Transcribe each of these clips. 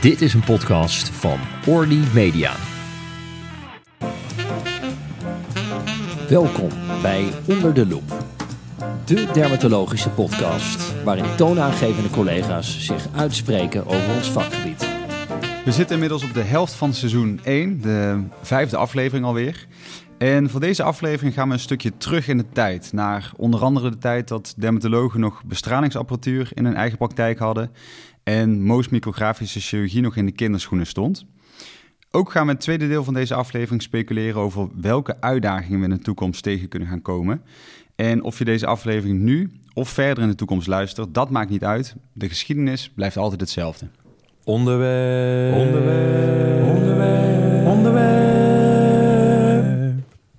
Dit is een podcast van Orly Media. Welkom bij Onder de Loep, de dermatologische podcast waarin toonaangevende collega's zich uitspreken over ons vakgebied. We zitten inmiddels op de helft van seizoen 1, de vijfde aflevering alweer. En voor deze aflevering gaan we een stukje terug in de tijd. Naar onder andere de tijd dat dermatologen nog bestralingsapparatuur in hun eigen praktijk hadden. En micrografische chirurgie nog in de kinderschoenen stond. Ook gaan we in het tweede deel van deze aflevering speculeren over welke uitdagingen we in de toekomst tegen kunnen gaan komen. En of je deze aflevering nu of verder in de toekomst luistert, dat maakt niet uit. De geschiedenis blijft altijd hetzelfde. Onderwerp. Onderwerp. Onderwerp. Onderwerp.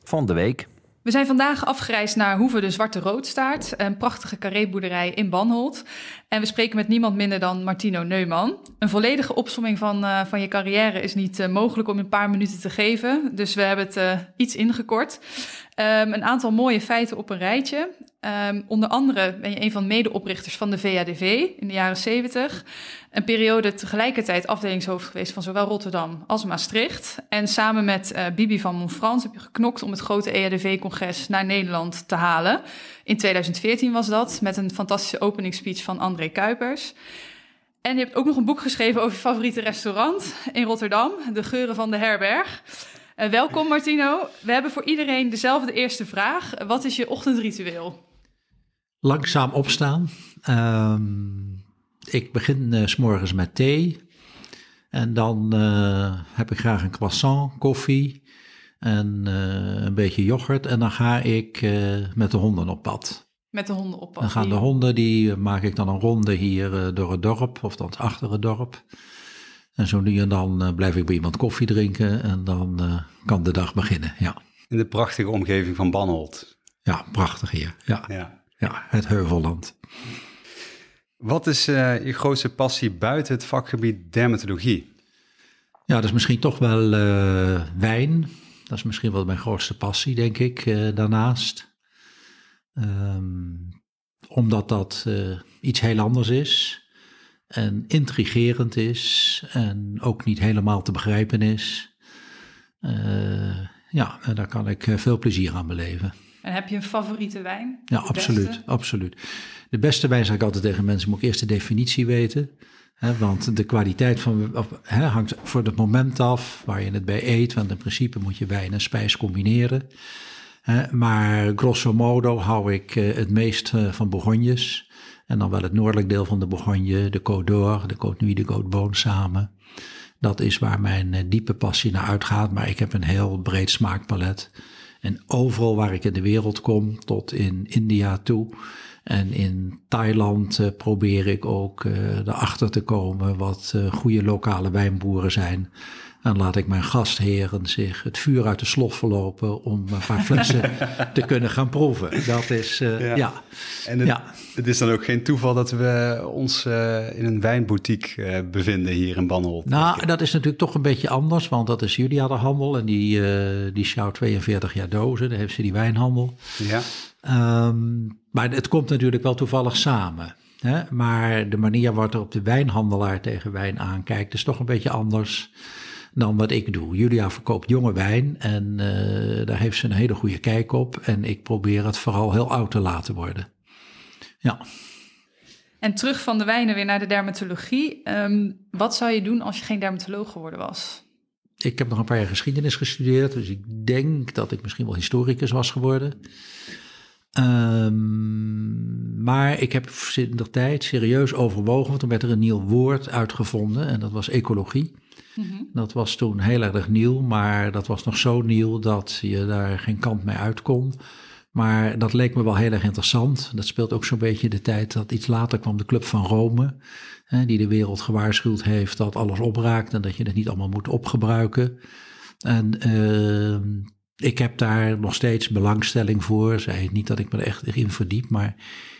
Van de week. We zijn vandaag afgereisd naar Hoeve de Zwarte Roodstaart, een prachtige carréboerderij in Banholt. En we spreken met niemand minder dan Martino Neumann. Een volledige opsomming van, uh, van je carrière is niet uh, mogelijk om in een paar minuten te geven, dus we hebben het uh, iets ingekort. Um, een aantal mooie feiten op een rijtje. Um, onder andere ben je een van de medeoprichters van de VADV in de jaren 70. Een periode tegelijkertijd afdelingshoofd geweest van zowel Rotterdam als Maastricht. En samen met uh, Bibi van Montfrans heb je geknokt om het grote EADV-congres naar Nederland te halen. In 2014 was dat, met een fantastische openingsspeech van André Kuipers. En je hebt ook nog een boek geschreven over je favoriete restaurant in Rotterdam, De Geuren van de Herberg. Uh, welkom Martino. We hebben voor iedereen dezelfde eerste vraag. Wat is je ochtendritueel? Langzaam opstaan. Um, ik begin uh, s morgens met thee. En dan uh, heb ik graag een croissant, koffie en een beetje yoghurt. En dan ga ik met de honden op pad. Met de honden op pad? Dan gaan de honden, die maak ik dan een ronde hier door het dorp, of dan achter het dorp. En zo nu en dan blijf ik bij iemand koffie drinken en dan kan de dag beginnen, ja. In de prachtige omgeving van Banholt. Ja, prachtig hier, ja. Ja, ja het Heuvelland. Wat is uh, je grootste passie buiten het vakgebied dermatologie? Ja, dat is misschien toch wel uh, wijn. Dat is misschien wel mijn grootste passie, denk ik, uh, daarnaast. Um, omdat dat iets heel anders is en intrigerend is en ook niet helemaal te begrijpen is. ja, en daar kan ik veel plezier aan beleven. En heb je een favoriete wijn? Ja, absoluut, beste? absoluut. De beste wijn zeg ik altijd tegen mensen, moet ik eerst de definitie weten. Hè, want de kwaliteit van, of, hè, hangt voor het moment af waar je het bij eet. Want in principe moet je wijn en spijs combineren. Hè, maar grosso modo hou ik uh, het meest uh, van Bourgognes. En dan wel het noordelijk deel van de Bourgogne, de Côte d'Or, de Côte Nuit, de Côte Beaune samen. Dat is waar mijn uh, diepe passie naar uitgaat. Maar ik heb een heel breed smaakpalet. En overal waar ik in de wereld kom, tot in India toe. En in Thailand uh, probeer ik ook uh, erachter te komen wat goede lokale wijnboeren zijn. En laat ik mijn gastheren zich het vuur uit de slof verlopen om een paar flessen te kunnen gaan proeven. Dat is, ja. ja. En het, ja. het, is dan ook geen toeval dat we ons in een wijnboutique bevinden hier in Banholt. Nou, dat is natuurlijk toch een beetje anders, want dat is Julia de Handel en die, die sjouwt 42 jaar dozen. Daar heeft ze die wijnhandel. Ja. Um, maar het komt natuurlijk wel toevallig samen. Hè? Maar de manier waarop op de wijnhandelaar tegen wijn aankijkt, is toch een beetje anders dan wat ik doe. Julia verkoopt jonge wijn en uh, daar heeft ze een hele goede kijk op. En ik probeer het vooral heel oud te laten worden. Ja. En terug van de wijnen weer naar de dermatologie. Um, wat zou je doen als je geen dermatoloog geworden was? Ik heb nog een paar jaar geschiedenis gestudeerd, dus ik denk dat ik misschien wel historicus was geworden. Um, maar ik heb in de tijd serieus overwogen, want toen werd er een nieuw woord uitgevonden en dat was ecologie. Mm-hmm. Dat was toen heel erg nieuw, maar dat was nog zo nieuw dat je daar geen kant mee uit kon. Maar dat leek me wel heel erg interessant. Dat speelt ook zo'n beetje de tijd dat iets later kwam de Club van Rome, hè, die de wereld gewaarschuwd heeft dat alles opraakt en dat je het niet allemaal moet opgebruiken. En uh, ik heb daar nog steeds belangstelling voor. Zij niet dat ik me er echt in verdiep, maar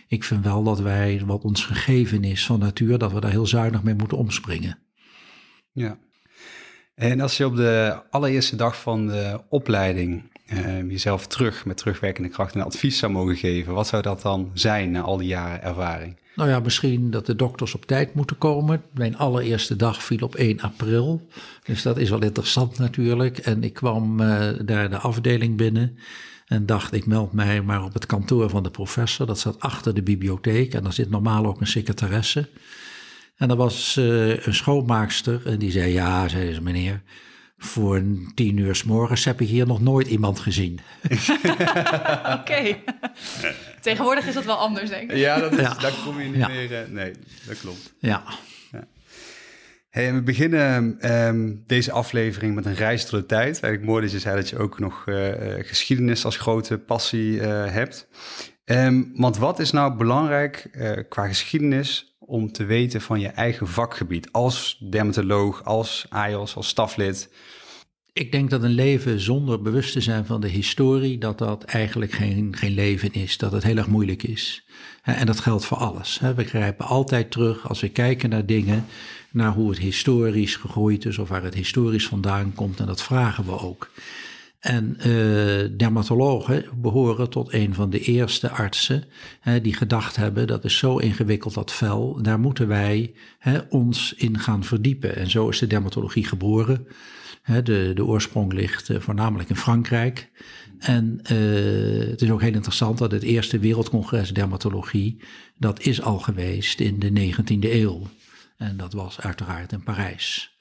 ik vind wel dat wij, wat ons gegeven is van natuur, dat we daar heel zuinig mee moeten omspringen. Ja. En als je op de allereerste dag van de opleiding uh, jezelf terug met terugwerkende kracht een advies zou mogen geven, wat zou dat dan zijn na al die jaren ervaring? Nou ja, misschien dat de dokters op tijd moeten komen. Mijn allereerste dag viel op 1 april. Dus dat is wel interessant natuurlijk. En ik kwam uh, daar de afdeling binnen. En dacht, ik meld mij maar op het kantoor van de professor. Dat zat achter de bibliotheek. En daar zit normaal ook een secretaresse. En er was uh, een schoonmaakster. En die zei, ja, zei ze, meneer voor tien uur s morgens heb ik hier nog nooit iemand gezien. Oké. Tegenwoordig is dat wel anders, denk ik. Ja, dat is, ja. daar kom je niet meer... Uh, nee, dat klopt. Ja. ja. Hey, we beginnen um, deze aflevering met een reis door de tijd. Eigenlijk mooi dat je zei dat je ook nog uh, geschiedenis als grote passie uh, hebt. Um, want wat is nou belangrijk qua geschiedenis om te weten van je eigen vakgebied als dermatoloog, als AIOS, als staflid? Ik denk dat een leven zonder bewust te zijn van de historie, dat dat eigenlijk geen, geen leven is, dat het heel erg moeilijk is. En dat geldt voor alles. We grijpen altijd terug als we kijken naar dingen, naar hoe het historisch gegroeid is of waar het historisch vandaan komt. En dat vragen we ook. En uh, dermatologen behoren tot een van de eerste artsen hè, die gedacht hebben dat is zo ingewikkeld dat vel, daar moeten wij hè, ons in gaan verdiepen. En zo is de dermatologie geboren. Hè, de, de oorsprong ligt uh, voornamelijk in Frankrijk. En uh, het is ook heel interessant dat het eerste wereldcongres dermatologie, dat is al geweest in de 19e eeuw. En dat was uiteraard in Parijs.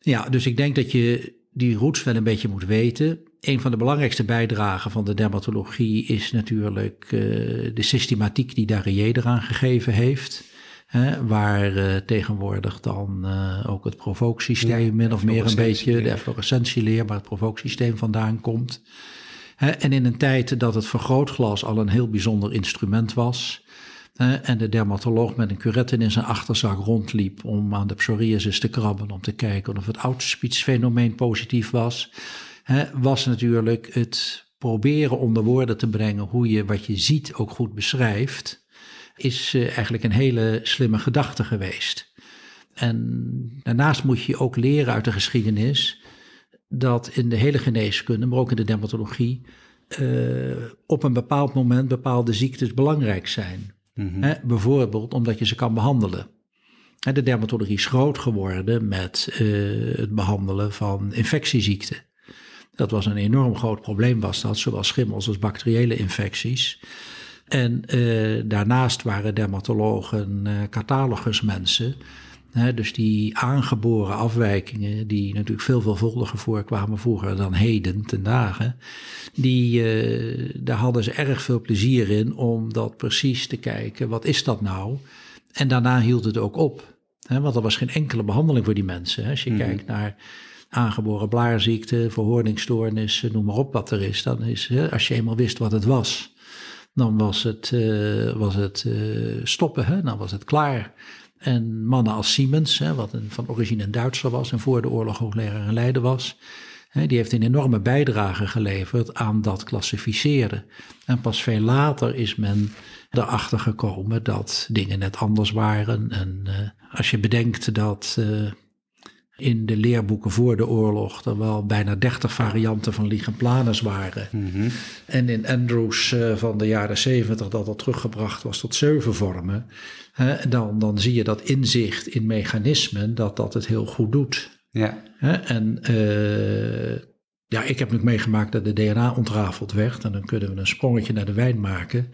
Ja, dus ik denk dat je die roots wel een beetje moet weten. Een van de belangrijkste bijdragen van de dermatologie is natuurlijk uh, de systematiek die Darier eraan gegeven heeft. Hè, waar uh, tegenwoordig dan uh, ook het provooksysteem ja, min of meer een beetje, de efflorescentieleer, maar het provooksysteem vandaan komt. Hè, en in een tijd dat het vergrootglas al een heel bijzonder instrument was, en de dermatoloog met een curette in zijn achterzak rondliep om aan de psoriasis te krabben, om te kijken of het oudspitsfenomeen positief was, was natuurlijk het proberen onder woorden te brengen hoe je wat je ziet ook goed beschrijft, is eh, eigenlijk een hele slimme gedachte geweest. En daarnaast moet je ook leren uit de geschiedenis dat in de hele geneeskunde, maar ook in de dermatologie, uh, op een bepaald moment bepaalde ziektes belangrijk zijn. Mm bijvoorbeeld omdat je ze kan behandelen. de dermatologie is groot geworden met uh, het behandelen van infectieziekten. Dat was een enorm groot probleem, was dat, zowel schimmels als bacteriële infecties. En uh, daarnaast waren dermatologen uh, catalogusmensen. Dus die aangeboren afwijkingen, die natuurlijk veel veelvuldiger voorkwamen vroeger dan heden ten dagen, die, uh, daar hadden ze erg veel plezier in om dat precies te kijken, wat is dat nou? En daarna hield het ook op, want er was geen enkele behandeling voor die mensen. Als je mm. kijkt naar aangeboren blaarziekte, verhoordingsstoornissen, noem maar op wat er is, dan is, als je eenmaal wist wat het was, dan was het, uh, was het uh, stoppen, hè? dan was het klaar. En mannen als Siemens, hè, wat een, van origine een Duitser was en voor de oorlog hoogleraar in Leiden was, hè, die heeft een enorme bijdrage geleverd aan dat klassificeren. En pas veel later is men erachter gekomen dat dingen net anders waren. En uh, als je bedenkt dat uh, in de leerboeken voor de oorlog er wel bijna 30 varianten van ligenplanus waren. Mm -hmm. En in Andrews uh, van de jaren 70 dat dat teruggebracht was tot zeven vormen dan, dan zie je dat inzicht in mechanismen, dat dat het heel goed doet. Ja. en uh, ja, ik heb nu meegemaakt dat de DNA ontrafeld werd. En dan kunnen we een sprongetje naar de wijn maken.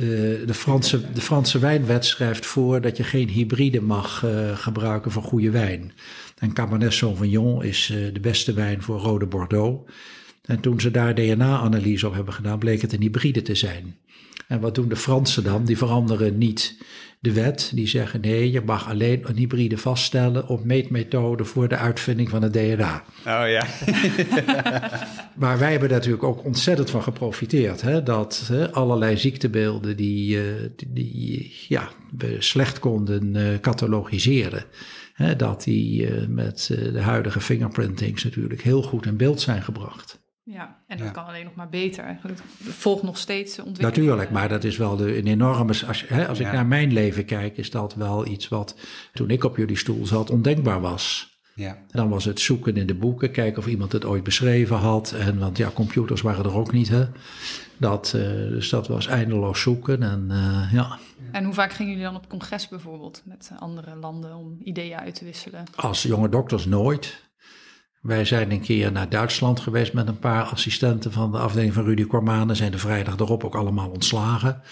Uh, de, Franse, de Franse wijnwet schrijft voor dat je geen hybride mag uh, gebruiken voor goede wijn. En Cabernet Sauvignon is uh, de beste wijn voor rode Bordeaux. En toen ze daar DNA-analyse op hebben gedaan, bleek het een hybride te zijn. En wat doen de Fransen dan? Die veranderen niet de wet. Die zeggen nee, je mag alleen een hybride vaststellen op meetmethode voor de uitvinding van het DNA. Oh ja. maar wij hebben natuurlijk ook ontzettend van geprofiteerd. Hè? Dat hè, allerlei ziektebeelden die, uh, die, die, ja, we slecht konden uh, catalogiseren. Hè, dat die uh, met de huidige fingerprintings natuurlijk heel goed in beeld zijn gebracht. Ja, en dat kan alleen nog maar beter. Het volgt nog steeds ontwikkeling. Natuurlijk, maar dat is wel de, een enorme... Als, hè, als ik naar mijn leven kijk, is dat wel iets wat toen ik op jullie stoel zat ondenkbaar was. Ja. En dan was het zoeken in de boeken, kijken of iemand het ooit beschreven had. En, want ja, computers waren er ook niet, hè. Dat, eh, dus dat was eindeloos zoeken en eh, ja. En hoe vaak gingen jullie dan op congres bijvoorbeeld met andere landen om ideeën uit te wisselen? Als jonge dokters nooit. Wij zijn een keer naar Duitsland geweest met een paar assistenten van de afdeling van Rudy Kormanen. Zijn de vrijdag erop ook allemaal ontslagen.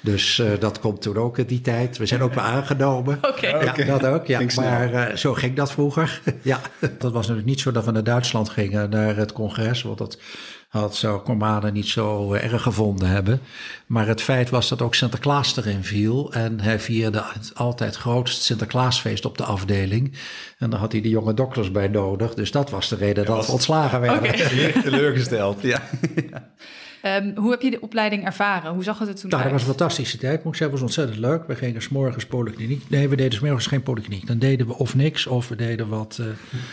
Dus eh, dat komt toen ook in die tijd. We zijn ook wel aangenomen. Oké. Ja, dat ook. Ja. Maar eh, zo ging dat vroeger. ja, dat was natuurlijk niet zo dat we naar Duitsland gingen, naar het congres. Want dat had zou Kormanen niet zo eh, erg gevonden hebben. Maar het feit was dat ook Sinterklaas erin viel. En hij vierde het altijd grootst Sinterklaasfeest op de afdeling. En daar had hij de jonge dokters bij nodig. Dus dat was de reden dat, was- we ontslagen werden. Oké. Licht teleurgesteld. Ja. Ehm, hoe heb je de opleiding ervaren? Hoe zag het er toen Nou, dat was een fantastische tijd, moet ik zeggen. Het was ontzettend leuk. We gingen s'morgens polykliniek. Nee, we deden s'morgens geen polykliniek. Dan deden we of niks, of we deden wat... eh,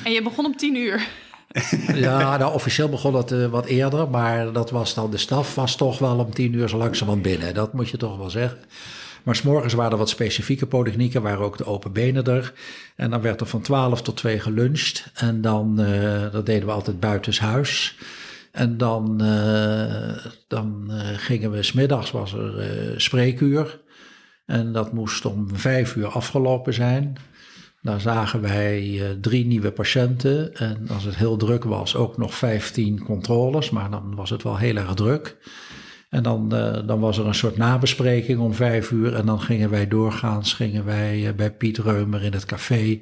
En je begon om tien uur. Ja, nou, officieel begon het eh, wat eerder, maar dat was dan de staf was toch wel om tien uur zo langzamerhand binnen. Dat moet je toch wel zeggen. Maar s'morgens waren er wat specifieke polyklinieken, waren ook de open benen er. En dan werd er van 12 tot 2 geluncht. En dan, eh, dat deden we altijd buitenshuis. En dan, eh, dan gingen we, smiddags was er spreekuur. En dat moest om vijf uur afgelopen zijn. Daar zagen wij eh, drie nieuwe patiënten. En als het heel druk was, ook nog 15 controles. Maar dan was het wel heel erg druk. En dan, eh, dan was er een soort nabespreking om vijf uur. En dan gingen wij doorgaans gingen wij, eh, bij Piet Reumer in het café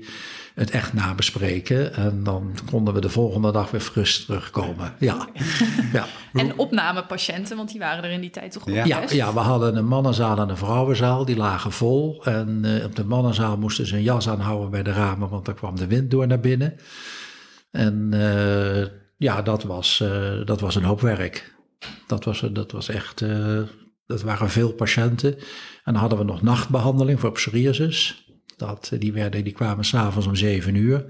het echt nabespreken. En dan konden we de volgende dag weer fris terugkomen. Ja, ja. En opnamepatiënten, want die waren er in die tijd toch ook Ja. Ja, ja, we hadden een mannenzaal en een vrouwenzaal, die lagen vol. En eh, op de mannenzaal moesten ze een jas aanhouden bij de ramen, want daar kwam de wind door naar binnen. En ja, dat was, dat was een hoop werk. Dat was, dat was echt, eh, dat waren veel patiënten. En dan hadden we nog nachtbehandeling voor psoriasis. Dat, eh, die, werden, die kwamen s'avonds om zeven uur.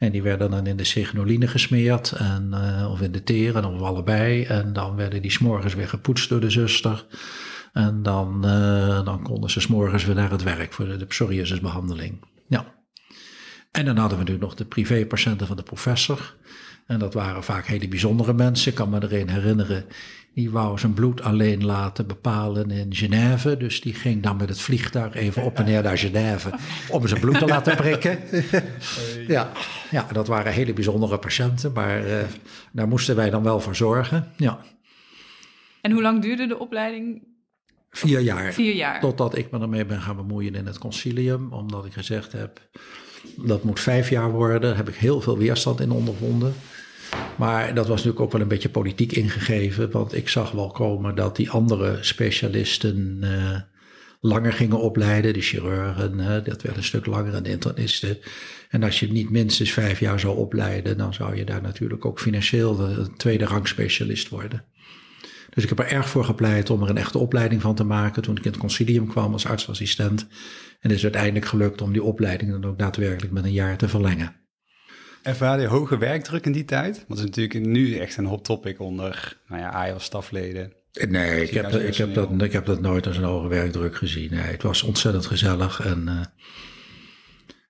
En die werden dan in de signoline gesmeerd, en, eh, of in de teren, of allebei. En dan werden die s'morgens weer gepoetst door de zuster. En dan, eh, dan konden ze s'morgens weer naar het werk voor de, de psoriasisbehandeling. Ja. En dan hadden we nu nog de privépatiënten van de professor. En dat waren vaak hele bijzondere mensen. Ik kan me er een herinneren, die wou zijn bloed alleen laten bepalen in Genève. Dus die ging dan met het vliegtuig even op en neer naar Genève om zijn bloed te laten prikken. ja, ja, dat waren hele bijzondere patiënten, maar eh, daar moesten wij dan wel voor zorgen. Ja, En hoe lang duurde de opleiding? vier jaar. Vier jaar. Totdat ik me ermee ben gaan bemoeien in het concilium, omdat ik gezegd heb, dat moet vijf jaar worden. Daar heb ik heel veel weerstand in ondervonden. Maar dat was natuurlijk ook wel een beetje politiek ingegeven, want ik zag wel komen dat die andere specialisten eh, langer gingen opleiden. De chirurgen, eh, dat werd een stuk langer, en de internisten. En als je niet minstens vijf jaar zou opleiden, dan zou je daar natuurlijk ook financieel een tweede rang specialist worden. Dus ik heb er erg voor gepleit om er een echte opleiding van te maken toen ik in het concilium kwam als artsassistent. En het is uiteindelijk gelukt om die opleiding dan ook daadwerkelijk met een jaar te verlengen. Ervaarde je hoge werkdruk in die tijd? Want het is natuurlijk nu echt een hot topic onder nou ja, AIOS-stafleden. Nee, ik heb, ik, heb dat, ik heb dat nooit als een hoge werkdruk gezien. Nee, het was ontzettend gezellig en eh,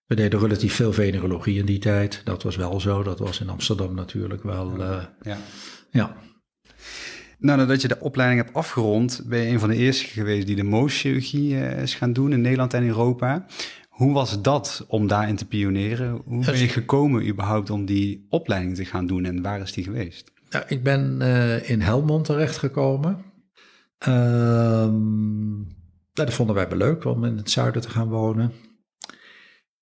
we deden relatief veel venerologie in die tijd. Dat was wel zo. Dat was in Amsterdam natuurlijk wel. eh, Ja. ja. Nou, nadat je de opleiding hebt afgerond, ben je een van de eerste geweest die de mooschirurgie eh, is gaan doen in Nederland en Europa. Hoe was dat om daarin te pioneren? Hoe ben je gekomen überhaupt om die opleiding te gaan doen en waar is die geweest? Ja, ik ben eh, in Helmond terechtgekomen. Nou, dat vonden wij wel leuk om in het zuiden te gaan wonen.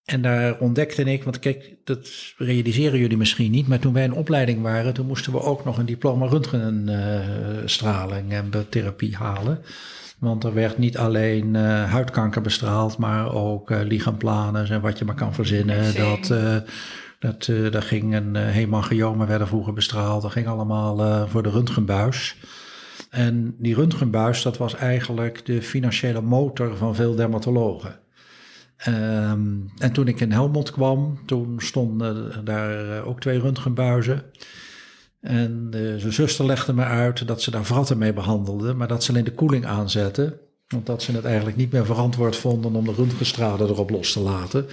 En daar ontdekte ik, want kijk, dat realiseren jullie misschien niet, maar toen wij in opleiding waren, toen moesten we ook nog een diploma röntgenstraling en therapie halen. Want er werd niet alleen eh, huidkanker bestraald, maar ook eh lichaamplanen en wat je maar kan verzinnen. Eczeem. Dat, eh dat, eh daar ging een uh, hemangiomen werden vroeger bestraald. Dat ging allemaal voor de röntgenbuis. En die röntgenbuis, dat was eigenlijk de financiële motor van veel dermatologen. Ehm, en toen ik in Helmond kwam, toen stonden daar ook twee röntgenbuizen. En eh, zijn zuster legde me uit dat ze daar vratten mee behandelden, maar dat ze alleen de koeling aanzetten. Omdat ze het eigenlijk niet meer verantwoord vonden om de röntgenstralen erop los te laten.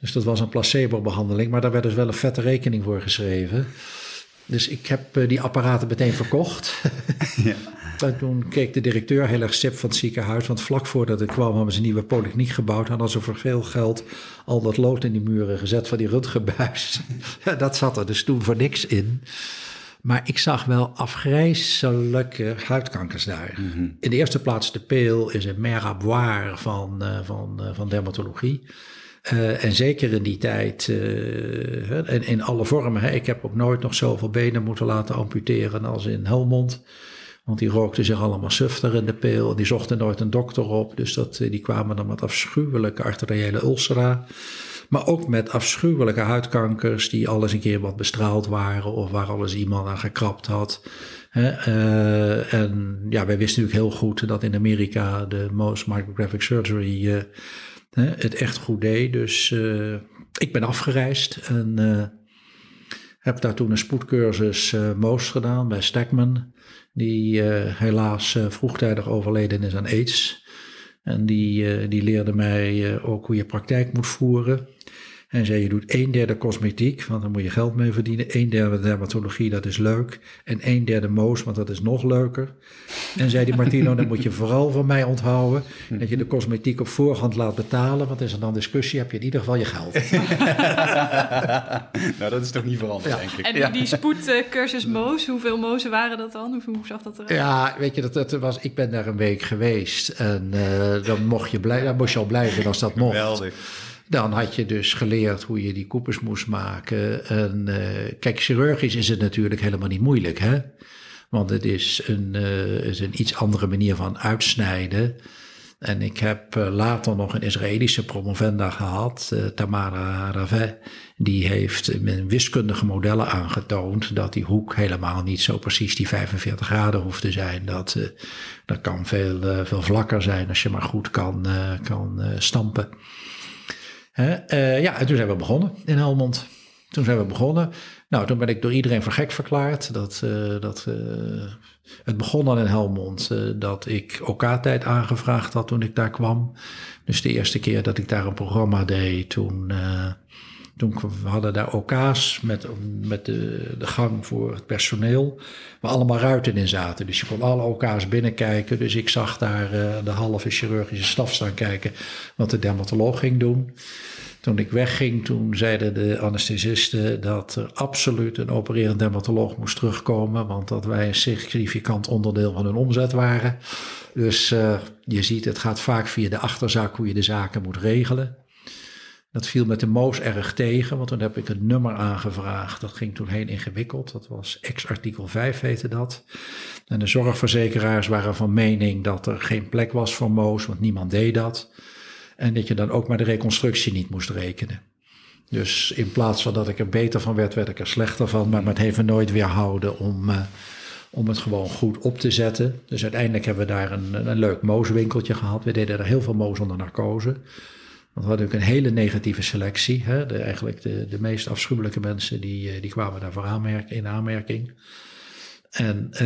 Dus dat was een placebo-behandeling, maar daar werd dus wel een vette rekening voor geschreven. Dus ik heb uh, die apparaten meteen verkocht. ja. En toen keek de directeur heel erg sip van het ziekenhuis. Want vlak voordat ik kwam hebben ze een nieuwe polykliniek gebouwd. Hadden ze voor veel geld al dat lood in die muren gezet van die röntgenbuis. ja, dat zat er dus toen voor niks in. Maar ik zag wel afgrijzelijke huidkankers daar. Mm -hmm. In de eerste plaats de peel is een meraboire van, uh, van, uh, van dermatologie. Uh, en zeker in die tijd, en in alle vormen. Hè. Ik heb ook nooit nog zoveel benen moeten laten amputeren als in Helmond. Want die rookten zich allemaal sufter in de peel. Die zochten nooit een dokter op. Dus dat, die kwamen dan met afschuwelijke arteriële ulcera. Maar ook met afschuwelijke huidkankers die alles een keer wat bestraald waren. Of waar alles iemand aan gekrapt had. Uh, en ja, wij wisten natuurlijk heel goed dat in Amerika de Most Micrographic Surgery het echt goed deed. Dus uh, ik ben afgereisd en heb daar toen een spoedcursus Moos gedaan bij Stegman, die helaas vroegtijdig overleden is aan AIDS. En die, die leerde mij ook hoe je praktijk moet voeren. En zei, je doet een derde cosmetiek, want dan moet je geld mee verdienen. Een derde dermatologie, dat is leuk. En een derde moos, want dat is nog leuker. En zei die Martino, dan moet je vooral van mij onthouden... dat je de cosmetiek op voorhand laat betalen. Want is er dan discussie, heb je in ieder geval je geld. nou, dat is toch niet veranderd, ja. denk ik. En die, die spoedcursus moos, hoeveel mozen waren dat dan? Hoe, hoe zag dat eruit? Ja, weet je, dat, dat was, ik ben daar een week geweest. En uh, dan, mocht je blij, dan moest je al blijven als dat mocht. Geweldig. Dan had je dus geleerd hoe je die koepers moest maken. En uh, kijk, chirurgisch is het natuurlijk helemaal niet moeilijk, hè? Want het is een, uh, is een iets andere manier van uitsnijden. En ik heb uh, later nog een Israëlische promovenda gehad, Tamara Ravet. Die heeft met wiskundige modellen aangetoond dat die hoek helemaal niet zo precies die 45 graden hoeft te zijn. Dat, dat kan veel, veel vlakker zijn als je maar goed kan, kan stampen. Uh, ja, en toen zijn we begonnen in Helmond. Toen zijn we begonnen. Nou, toen ben ik door iedereen voor gek verklaard. Dat, uh, dat, uh, het begon dan in Helmond dat ik OK-tijd aangevraagd had toen ik daar kwam. Dus de eerste keer dat ik daar een programma deed, toen toen we hadden daar OK's met, met de, de gang voor het personeel, waar allemaal ruiten in zaten. Dus je kon alle OK's binnenkijken. Dus ik zag daar uh, de halve chirurgische staf staan kijken wat de dermatoloog ging doen. Toen ik wegging, toen zeiden de anesthesisten dat er absoluut een opererend dermatoloog moest terugkomen, want dat wij een significant onderdeel van hun omzet waren. Dus uh, je ziet, het gaat vaak via de achterzaak hoe je de zaken moet regelen. Dat viel met de Moos erg tegen, want toen heb ik een nummer aangevraagd. Dat ging toen heel ingewikkeld. Dat was ex-artikel 5 heette dat. En de zorgverzekeraars waren van mening dat er geen plek was voor Moos, want niemand deed dat. En dat je dan ook maar de reconstructie niet moest rekenen. Dus in plaats van dat ik er beter van werd, werd ik er slechter van. Maar het heeft me nooit weerhouden om, uh, om het gewoon goed op te zetten. Dus uiteindelijk hebben we daar een, een leuk mooswinkeltje gehad. We deden er heel veel moos onder narcose. Want we hadden ook een hele negatieve selectie. Hè? De, eigenlijk de, de meest afschuwelijke mensen die, eh, die kwamen daarvoor aanmerk, in aanmerking. En, uh,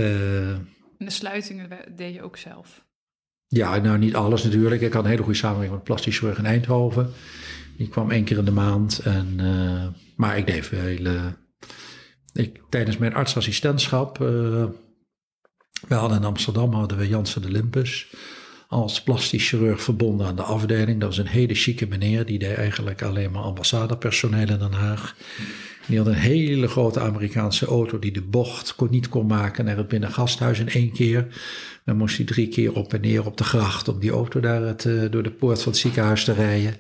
de sluitingen deed je ook zelf? Ja, nou niet alles natuurlijk. Ik had een hele goede samenwerking met plastisch chirurg in Eindhoven. Die kwam één keer in de maand. En, uh, maar ik deed veel. ik, tijdens mijn artsassistentschap. we hadden in Amsterdam hadden we Jansen de Limpus als plastisch chirurg verbonden aan de afdeling. Dat was een hele chique meneer, die deed eigenlijk alleen maar ambassadepersoneel in Den Haag. Die had een hele grote Amerikaanse auto die de bocht kon, niet kon maken naar het binnengasthuis in één keer. Dan moest hij drie keer op en neer op de gracht om die auto daar het, uh, door de poort van het ziekenhuis te rijden.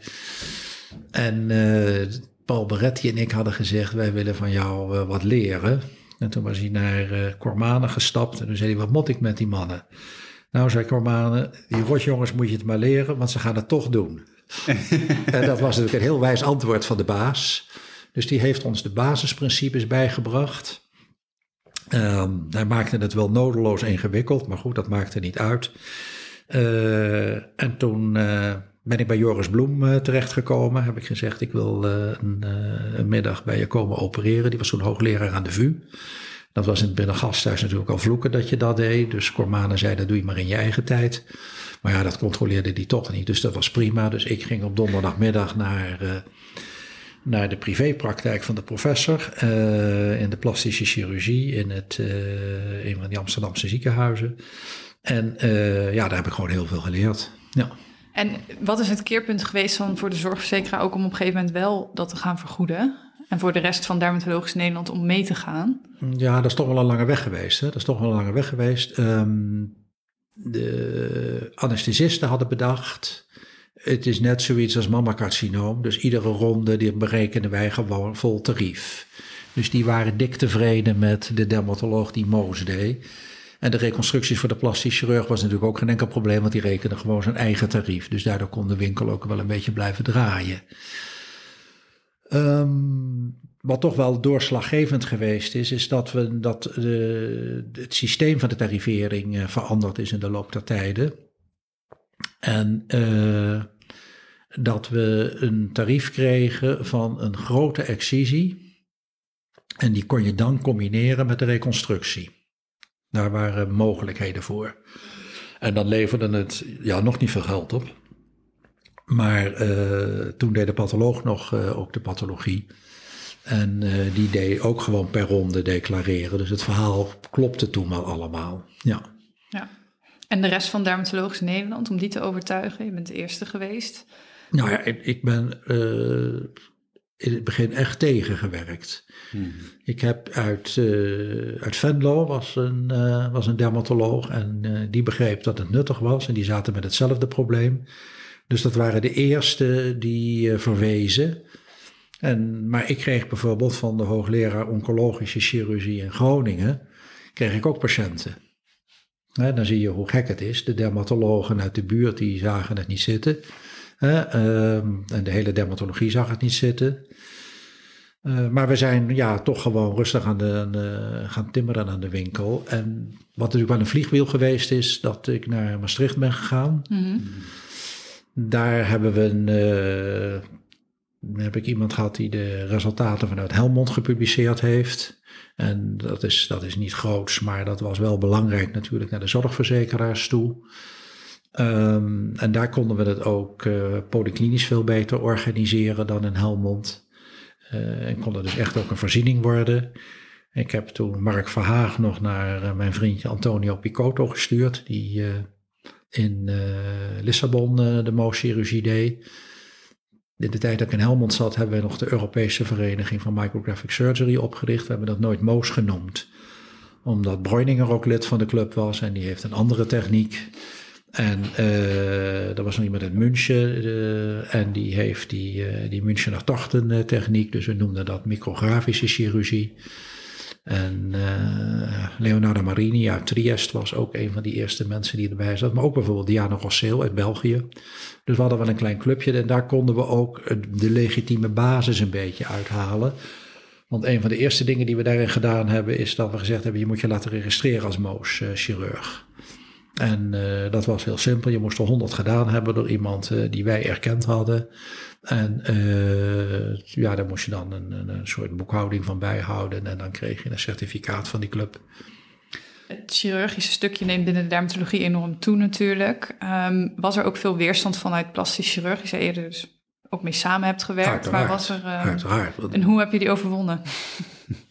En uh, Paul Beretti en ik hadden gezegd, wij willen van jou uh, wat leren. En toen was hij naar uh, Cormanen gestapt en toen zei hij, wat moet ik met die mannen? Nou, zei Cormane, die rotjongens moet je het maar leren, want ze gaan het toch doen. en dat was natuurlijk een heel wijs antwoord van de baas. Dus die heeft ons de basisprincipes bijgebracht. Um, hij maakte het wel nodeloos ingewikkeld, maar goed, dat maakte niet uit. Uh, en toen uh, ben ik bij Joris Bloem uh, terechtgekomen. Heb ik gezegd, ik wil een, een, middag bij je komen opereren. Die was toen hoogleraar aan de VU. Dat was in het binnengasthuis natuurlijk al vloeken dat je dat deed. Dus Cormane zei, dat doe je maar in je eigen tijd. Maar ja, dat controleerde die toch niet. Dus dat was prima. Dus ik ging op donderdagmiddag naar, uh, naar de privépraktijk van de professor uh, in de plastische chirurgie in het, uh, een van die Amsterdamse ziekenhuizen. En ja, daar heb ik gewoon heel veel geleerd. Ja. En wat is het keerpunt geweest dan voor de zorgverzekeraar ook om op een gegeven moment wel dat te gaan vergoeden? En voor de rest van Dermatologisch Nederland om mee te gaan? Ja, dat is toch wel een lange weg geweest. Hè? Dat is toch wel een lange weg geweest. Um, de anesthesisten hadden bedacht het is net zoiets als mammacarcinoom. Dus iedere ronde die berekenen wij gewoon vol tarief. Dus die waren dik tevreden met de dermatoloog die Moos deed. En de reconstructies voor de plastisch chirurg was natuurlijk ook geen enkel probleem, want die rekende gewoon zijn eigen tarief. Dus daardoor kon de winkel ook wel een beetje blijven draaien. Um, wat toch wel doorslaggevend geweest is, is dat, we, dat de, het systeem van de tarivering uh, veranderd is in de loop der tijden. En uh, dat we een tarief kregen van een grote excisie. En die kon je dan combineren met de reconstructie. Daar waren mogelijkheden voor. En dan leverde het ja, nog niet veel geld op. Maar uh, toen deed de patholoog nog uh, ook de pathologie. En uh, die deed ook gewoon per ronde declareren. Dus het verhaal klopte toen wel allemaal. Ja. ja. En de rest van Dermatologisch Nederland, om die te overtuigen? Je bent de eerste geweest. Nou ja, ik ben uh, in het begin echt tegengewerkt. Hmm. Ik heb uit, uh, uit Venlo was een, uh, was een dermatoloog en die begreep dat het nuttig was en die zaten met hetzelfde probleem. Dus dat waren de eerste die verwezen. En, maar ik kreeg bijvoorbeeld van de hoogleraar oncologische chirurgie in Groningen, kreeg ik ook patiënten. dan zie je hoe gek het is. De dermatologen uit de buurt die zagen het niet zitten. Ehm, en de hele dermatologie zag het niet zitten. Uh, maar we zijn ja, toch gewoon rustig aan de, gaan timmeren aan de winkel. En wat natuurlijk wel een vliegwiel geweest is, dat ik naar Maastricht ben gegaan. Mm Daar hebben we een, uh, heb ik iemand gehad die de resultaten vanuit Helmond gepubliceerd heeft. En dat is, dat is niet groots, maar dat was wel belangrijk natuurlijk naar de zorgverzekeraars toe. Um, en daar konden we het ook uh, polyklinisch veel beter organiseren dan in Helmond. Uh, en kon dus echt ook een voorziening worden. Ik heb toen Mark Verhaag nog naar mijn vriendje Antonio Picotto gestuurd, die in Lissabon de mooschirurgie deed. In de tijd dat ik in Helmond zat, hebben we nog de Europese Vereniging van Micrographic Surgery opgericht. We hebben dat nooit Moos genoemd, omdat Breuninger ook lid van de club was en die heeft een andere techniek. En uh, er was nog iemand uit München en die heeft die, uh, die Münchener techniek, dus we noemden dat micrografische chirurgie. En Leonardo Marini uit Triest was ook een van die eerste mensen die erbij zat. Maar ook bijvoorbeeld Diana Rosseel uit België. Dus we hadden wel een klein clubje en daar konden we ook de legitieme basis een beetje uithalen. Want een van de eerste dingen die we daarin gedaan hebben is dat we gezegd hebben, je moet je laten registreren als Moos chirurg. En dat was heel simpel. Je moest er 100 gedaan hebben door iemand die wij erkend hadden. En uh, ja, daar moest je dan een, een, een, soort boekhouding van bijhouden. En dan kreeg je een certificaat van die club. Het chirurgische stukje neemt binnen de dermatologie enorm toe natuurlijk. Um, was er ook veel weerstand vanuit plastisch? Je eerder dus ook mee samen hebt gewerkt. Uiteraard, maar was er, uiteraard. En hoe heb je die overwonnen?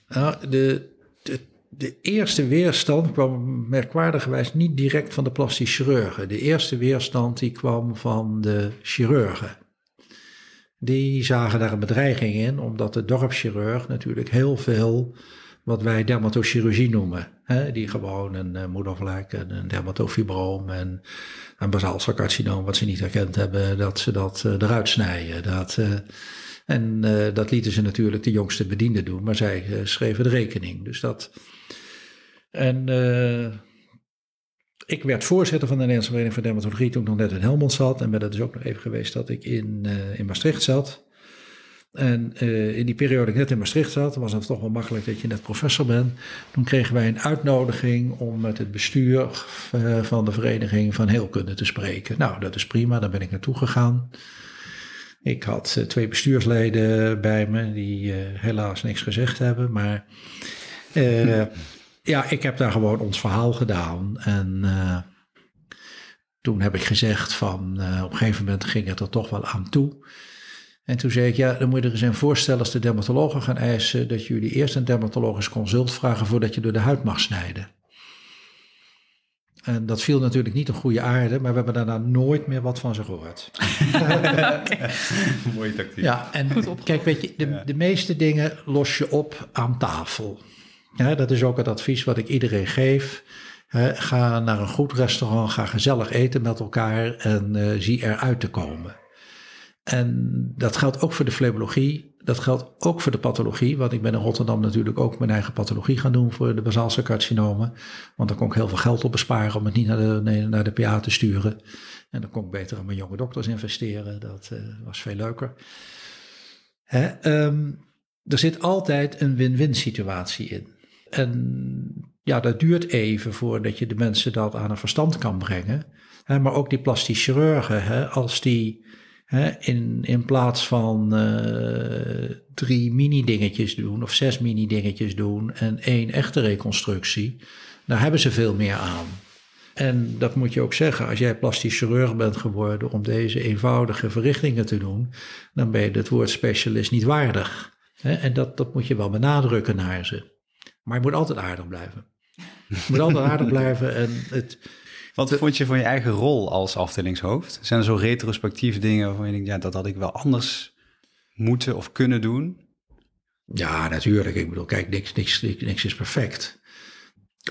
Nou, de, de de eerste weerstand kwam merkwaardigerwijs niet direct van de plastisch chirurgen. De eerste weerstand die kwam van de chirurgen. Die zagen daar een bedreiging in, omdat de dorpschirurg natuurlijk heel veel wat wij dermatochirurgie noemen. Hè, die gewoon een uh, moedervlek en een dermatofibroom en een basaalcelcarcinoom, wat ze niet herkend hebben, dat ze dat uh, eruit snijden. Dat, uh, en dat lieten ze natuurlijk de jongste bedienden doen, maar zij schreven de rekening. Dus dat, en ik werd voorzitter van de Nederlandse Vereniging voor Dermatologie toen ik nog net in Helmond zat. En ben er dus ook nog even geweest dat ik in, uh, in Maastricht zat. En uh, in die periode dat ik net in Maastricht zat, was het toch wel makkelijk dat je net professor bent. Toen kregen wij een uitnodiging om met het bestuur van de Vereniging van Heelkunde te spreken. Nou, dat is prima, daar ben ik naartoe gegaan. Ik had twee bestuursleden bij me die helaas niks gezegd hebben, maar ik heb daar gewoon ons verhaal gedaan. En uh, toen heb ik gezegd van uh, op een gegeven moment ging het er toch wel aan toe. En toen zei ik, ja, dan moet je er eens een voorstellen als de dermatologen gaan eisen dat jullie eerst een dermatologisch consult vragen voordat je door de huid mag snijden. En dat viel natuurlijk niet een goede aarde, maar we hebben daarna nooit meer wat van ze gehoord. Mooie tactiek. Ja, en kijk, weet je, de, de meeste dingen los je op aan tafel. Ja, dat is ook het advies wat ik iedereen geef. ga naar een goed restaurant, ga gezellig eten met elkaar en uh, zie eruit te komen. En dat geldt ook voor de flebologie, dat geldt ook voor de pathologie. Want ik ben in Rotterdam natuurlijk ook mijn eigen pathologie gaan doen voor de basaalse carcinomen. Want daar kon ik heel veel geld op besparen om het niet naar de, naar de PA te sturen. En dan kon ik beter aan mijn jonge dokters investeren. Dat uh, was veel leuker. Um, er zit altijd een win-win situatie in. En ja, dat duurt even voordat je de mensen dat aan een verstand kan brengen. Maar ook die plastisch chirurgen, als die in, in plaats van uh, drie mini-dingetjes doen of zes mini-dingetjes doen en één echte reconstructie, daar hebben ze veel meer aan. En dat moet je ook zeggen, als jij plastisch chirurg bent geworden om deze eenvoudige verrichtingen te doen, dan ben je het woord specialist niet waardig. En dat, dat moet je wel benadrukken naar ze. Maar je moet altijd aardig blijven. Je moet altijd aardig blijven en het, wat vond je van je eigen rol als afdelingshoofd? Zijn er zo retrospectieve dingen waarvan je denkt, ja, dat had ik wel anders moeten of kunnen doen? Ja, natuurlijk. Ik bedoel, kijk, niks, niks, niks is perfect.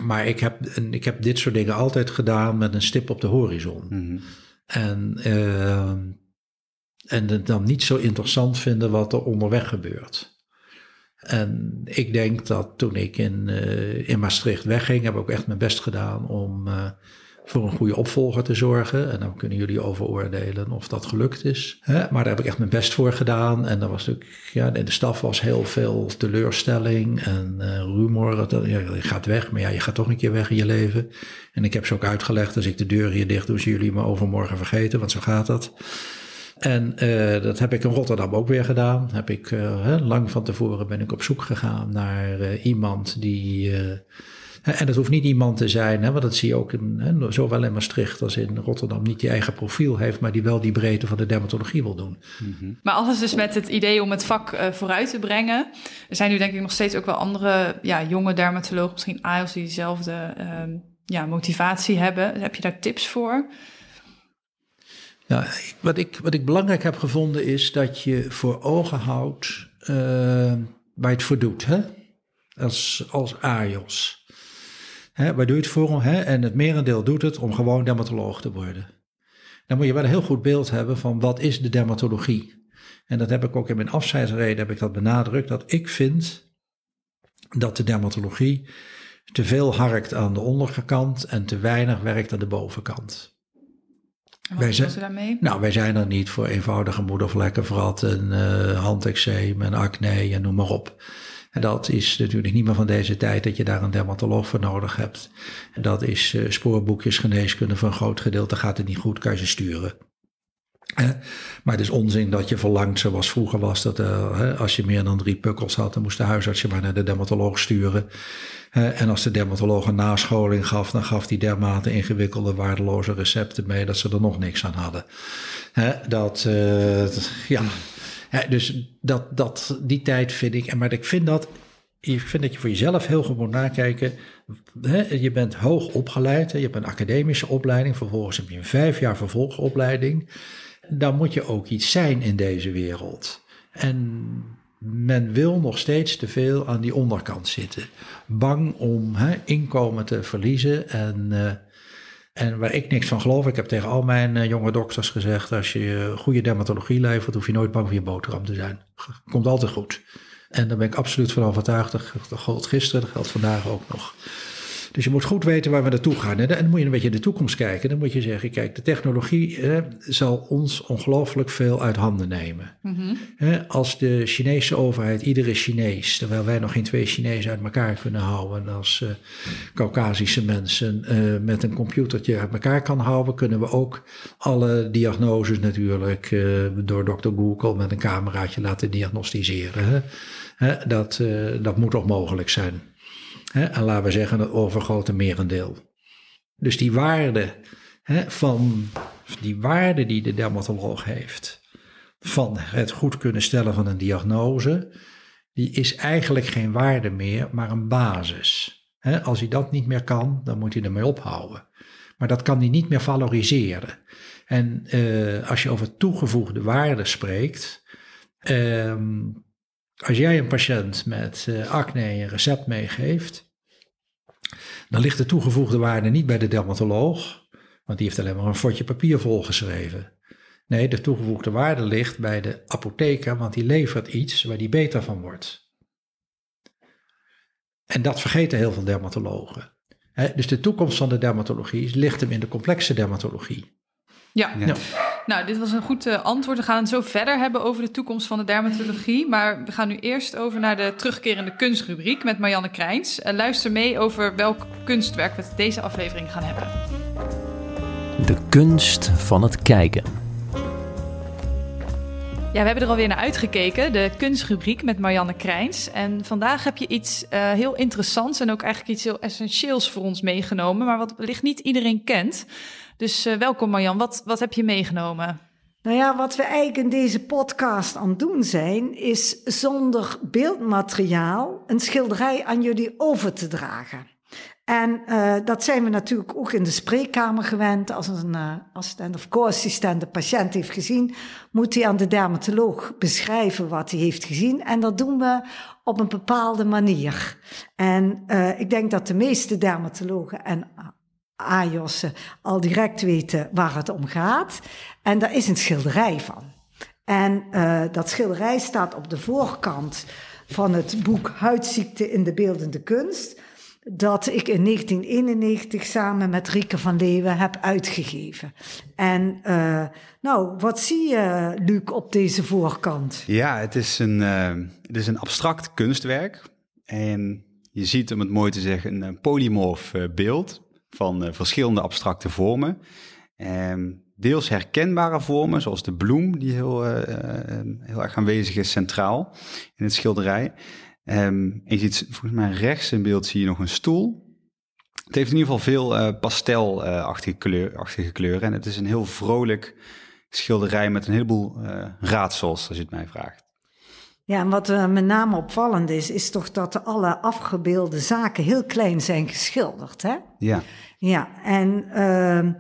Maar ik heb, ik heb dit soort dingen altijd gedaan met een stip op de horizon. Mhm. En, uh, en het dan niet zo interessant vinden wat er onderweg gebeurt. En ik denk dat toen ik in, uh, in Maastricht wegging, heb ik ook echt mijn best gedaan om uh, voor een goede opvolger te zorgen. En dan kunnen jullie over oordelen of dat gelukt is. Maar daar heb ik echt mijn best voor gedaan. En er was natuurlijk, ja, in de staf was heel veel teleurstelling en uh, rumor. Dat, ja, je gaat weg, maar ja, je gaat toch een keer weg in je leven. En ik heb ze ook uitgelegd, als ik de deur hier dicht doe, zullen jullie me overmorgen vergeten, want zo gaat dat. En uh, dat heb ik in Rotterdam ook weer gedaan. Heb ik, uh, lang van tevoren ben ik op zoek gegaan naar uh, iemand die en het hoeft niet iemand te zijn, hè, want dat zie je ook in, hè, zowel in Maastricht als in Rotterdam, niet die eigen profiel heeft, maar die wel die breedte van de dermatologie wil doen. Mm-hmm. Maar alles dus met het idee om het vak uh, vooruit te brengen. Er zijn nu denk ik nog steeds ook wel andere ja, jonge dermatologen, misschien AIOS, die dezelfde uh, ja, motivatie hebben. Heb je daar tips voor? Ja, wat ik, wat ik belangrijk heb gevonden is dat je voor ogen houdt uh, waar je het voor doet, hè? Als, als. Hè, waar doe je het voor? Hè? En het merendeel doet het om gewoon dermatoloog te worden. Dan moet je wel een heel goed beeld hebben van wat is de dermatologie. En dat heb ik ook in mijn afscheidsreden heb ik dat benadrukt, dat ik vind dat de dermatologie te veel harkt aan de onderkant en te weinig werkt aan de bovenkant. Wat wij zijn, daarmee? Nou, wij zijn er niet voor eenvoudige moedervlekken, en uh, handeczeem en acne en noem maar op. En dat is natuurlijk niet meer van deze tijd dat je daar een dermatoloog voor nodig hebt. En dat is uh, spoorboekjes geneeskunde voor een groot gedeelte gaat het niet goed, kan je ze sturen. Maar het is onzin dat je verlangt, zoals vroeger was, dat uh, als je meer dan drie pukkels had, dan moest de huisarts je maar naar de dermatoloog sturen. en als de dermatoloog een nascholing gaf, dan gaf die dermate ingewikkelde, waardeloze recepten mee dat ze er nog niks aan hadden. dat, uh, ja, dus dat, dat, die tijd vind ik, maar ik vind dat, ik vind dat je voor jezelf heel goed moet nakijken. je bent hoog opgeleid, je hebt een academische opleiding, vervolgens heb je een vijf jaar vervolgopleiding. Dan moet je ook iets zijn in deze wereld. En men wil nog steeds te veel aan die onderkant zitten. Bang om inkomen te verliezen en... Uh, en waar ik niks van geloof, ik heb tegen al mijn uh, jonge dokters gezegd, als je goede dermatologie levert, hoef je nooit bang voor je boterham te zijn. Komt altijd goed. En daar ben ik absoluut van overtuigd. Dat geldt gisteren, dat geldt vandaag ook nog. Dus je moet goed weten waar we naartoe gaan. En dan moet je een beetje in de toekomst kijken. Dan moet je zeggen, kijk, de technologie zal ons ongelooflijk veel uit handen nemen. Mm als de Chinese overheid, iedere Chinees, terwijl wij nog geen twee Chinezen uit elkaar kunnen houden, als uh, Caucasische mensen uh, met een computertje uit elkaar kan houden, kunnen we ook alle diagnoses natuurlijk uh, door Dr. Google met een cameraatje laten diagnosticeren. Hè? Dat, dat moet toch mogelijk zijn. Hè, en laten we zeggen het overgrote merendeel. Dus die waarde hè, van die waarde die de dermatoloog heeft, van het goed kunnen stellen van een diagnose, die is eigenlijk geen waarde meer, maar een basis. als hij dat niet meer kan, dan moet hij ermee ophouden. Maar dat kan hij niet meer valoriseren. En uh, als je over toegevoegde waarde spreekt, um, als jij een patiënt met uh, acne een recept meegeeft, dan ligt de toegevoegde waarde niet bij de dermatoloog, want die heeft alleen maar een fotje papier volgeschreven. Nee, de toegevoegde waarde ligt bij de apotheker, want die levert iets waar die beter van wordt. En dat vergeten heel veel dermatologen. dus de toekomst van de dermatologie ligt hem in de complexe dermatologie. Ja. ja. Nou, dit was een goed uh, antwoord. We gaan het zo verder hebben over de toekomst van de dermatologie. Maar we gaan nu eerst over naar de terugkerende kunstrubriek met Marianne Krijns. Uh, luister mee over welk kunstwerk we deze aflevering gaan hebben. De kunst van het kijken. Ja, we hebben er alweer naar uitgekeken, de kunstrubriek met Marianne Krijns. En vandaag heb je iets uh, heel interessants en ook eigenlijk iets heel essentieels voor ons meegenomen, maar wat wellicht niet iedereen kent. Dus uh, welkom Marjan, wat, wat heb je meegenomen? Nou ja, wat we eigenlijk in deze podcast aan het doen zijn, is zonder beeldmateriaal een schilderij aan jullie over te dragen. En uh, dat zijn we natuurlijk ook in de spreekkamer gewend. Als een uh, assistent of co-assistent de patiënt heeft gezien, moet hij aan de dermatoloog beschrijven wat hij heeft gezien. En dat doen we op een bepaalde manier. En ik denk dat de meeste dermatologen en AJOS'en al direct weten waar het om gaat. En daar is een schilderij van. En dat schilderij staat op de voorkant van het boek Huidziekte in de beeldende kunst dat ik in 1991 samen met Rieke van Leeuwen heb uitgegeven. En uh, nou, wat zie je, Luc, op deze voorkant? Ja, het is een, uh, het is een abstract kunstwerk. En je ziet, om het mooi te zeggen, een polymorf beeld van verschillende abstracte vormen. Um, deels herkenbare vormen, zoals de bloem, die heel, heel erg aanwezig is centraal in het schilderij. Um, en je ziet volgens mij rechts in beeld zie je nog een stoel. Het heeft in ieder geval veel pastelachtige kleur, kleuren. En het is een heel vrolijk schilderij met een heleboel raadsels, als je het mij vraagt. Ja, en wat uh, met name opvallend is, is toch dat alle afgebeelde zaken heel klein zijn geschilderd, hè? Ja. Ja, en uh,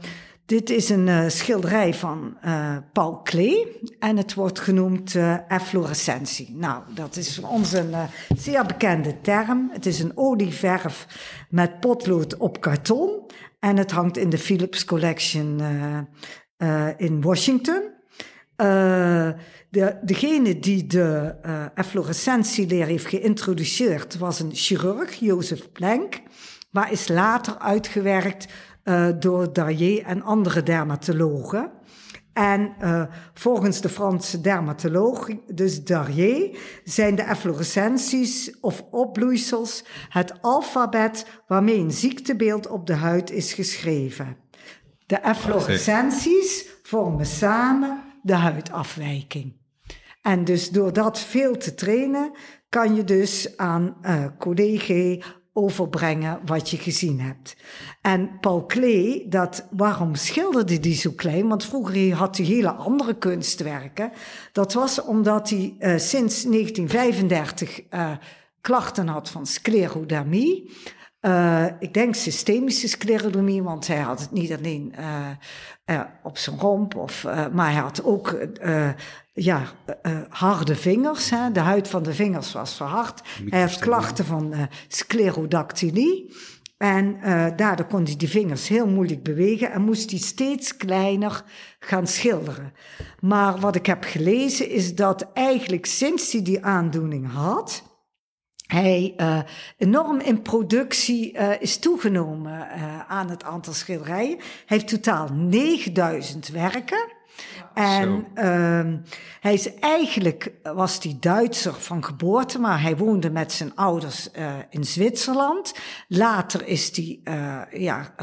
dit is een uh, schilderij van uh, Paul Klee en het wordt genoemd uh, efflorescentie. Nou, dat is voor ons een zeer bekende term. Het is een olieverf met potlood op karton en het hangt in de Philips Collection in Washington. de, degene die de efflorescentieleer heeft geïntroduceerd was een chirurg, Jozef Planck, maar is later uitgewerkt uh, door Darrier en andere dermatologen. En uh, volgens de Franse dermatoloog, dus Darrier, zijn de efflorescenties of opbloeisels het alfabet waarmee een ziektebeeld op de huid is geschreven. De efflorescenties vormen samen de huidafwijking. En dus door dat veel te trainen, kan je dus aan uh, collega overbrengen wat je gezien hebt. En Paul Klee, dat, waarom schilderde hij zo klein? Want vroeger had hij hele andere kunstwerken. Dat was omdat hij uh, sinds 1935 uh, eh, klachten had van sclerodermie. Uh, ik denk systemische sclerodermie, want hij had het niet alleen op zijn romp, of, maar hij had ook ja, harde vingers. Hè. De huid van de vingers was verhard. Hij had klachten van sclerodactylie. En daardoor kon hij die vingers heel moeilijk bewegen en moest hij steeds kleiner gaan schilderen. Maar wat ik heb gelezen is dat eigenlijk sinds hij die aandoening had, hij uh, enorm in productie uh, is toegenomen uh, aan het aantal schilderijen. Hij heeft totaal 9000 werken. En uh, hij is eigenlijk, was hij Duitser van geboorte, maar hij woonde met zijn ouders uh, in Zwitserland. Later is hij uh, ja,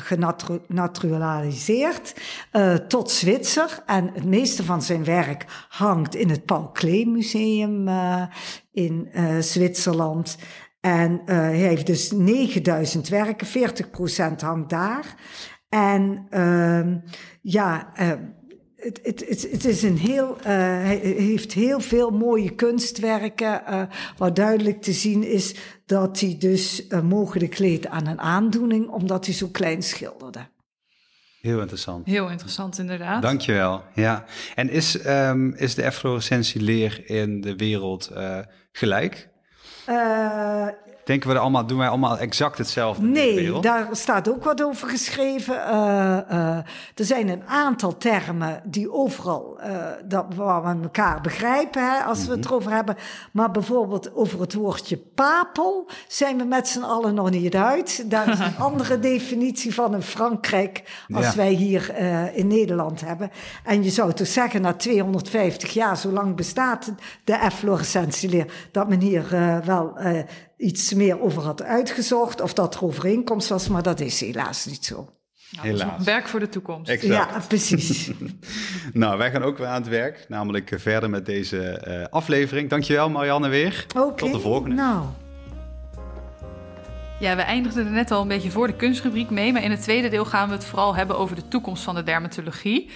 genaturaliseerd uh, tot Zwitser. En het meeste van zijn werk hangt in het Paul Klee Museum in Zwitserland. En hij heeft dus 9000 werken, 40% hangt daar. En ja, het, het, het, het is een heel, uh, hij heeft heel veel mooie kunstwerken, uh, waar duidelijk te zien is dat hij dus uh, mogelijk leed aan een aandoening, omdat hij zo klein schilderde. Heel interessant. Heel interessant, inderdaad. Dankjewel. Ja. En is, um, is de efflorescentieleer in de wereld gelijk? Denken we er allemaal, doen wij allemaal exact hetzelfde? Nee, daar staat ook wat over geschreven. Uh, uh, er zijn een aantal termen die overal, uh, dat, waar we elkaar begrijpen, hè, als mm -hmm. we het erover hebben. Maar bijvoorbeeld over het woordje papel zijn we met z'n allen nog niet uit. Daar is een andere definitie van in Frankrijk als ja. wij hier in Nederland hebben. En je zou toch zeggen, na 250 jaar, zo lang bestaat de efflorescentieleer, dat men hier wel iets meer over had uitgezocht of dat er overeenkomst was, maar dat is helaas niet zo. Nou, helaas. Werk voor de toekomst. Exact. Ja, precies. nou, wij gaan ook weer aan het werk, namelijk verder met deze uh, aflevering. Dankjewel Marianne weer. Okay. Tot de volgende. Nou. Ja, we eindigden er net al een beetje voor de kunstrubriek mee, maar in het tweede deel gaan we het vooral hebben over de toekomst van de dermatologie.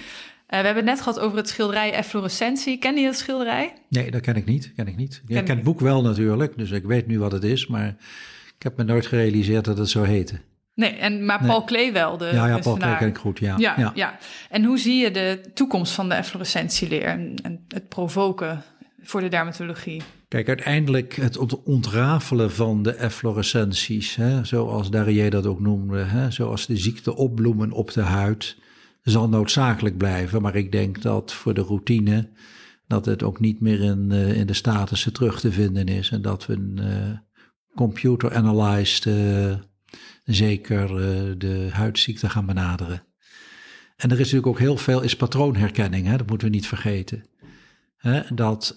Uh, we hebben het net gehad over het schilderij Efflorescentie. Ken je dat schilderij? Nee, dat ken ik niet. Ken ik niet. Ken ik ken het boek wel natuurlijk, dus ik weet nu wat het is, maar ik heb me nooit gerealiseerd dat het zo heette. Nee, en, maar Paul nee. Klee wel, de Ja, ja Paul Klee ken ik goed, ja. Ja, ja. ja. En hoe zie je de toekomst van de efflorescentieleer en, en het provoken voor de dermatologie? Kijk, uiteindelijk het ontrafelen van de efflorescenties, hè, zoals Darier dat ook noemde, hè, zoals de ziekte opbloemen op de huid zal noodzakelijk blijven. Maar ik denk dat voor de routine dat het ook niet meer in, uh, in de statussen terug te vinden is. En dat we een uh, computer-analyzed uh, zeker de huidziekte gaan benaderen. En er is natuurlijk ook heel veel is patroonherkenning, hè? dat moeten we niet vergeten. Hè? Dat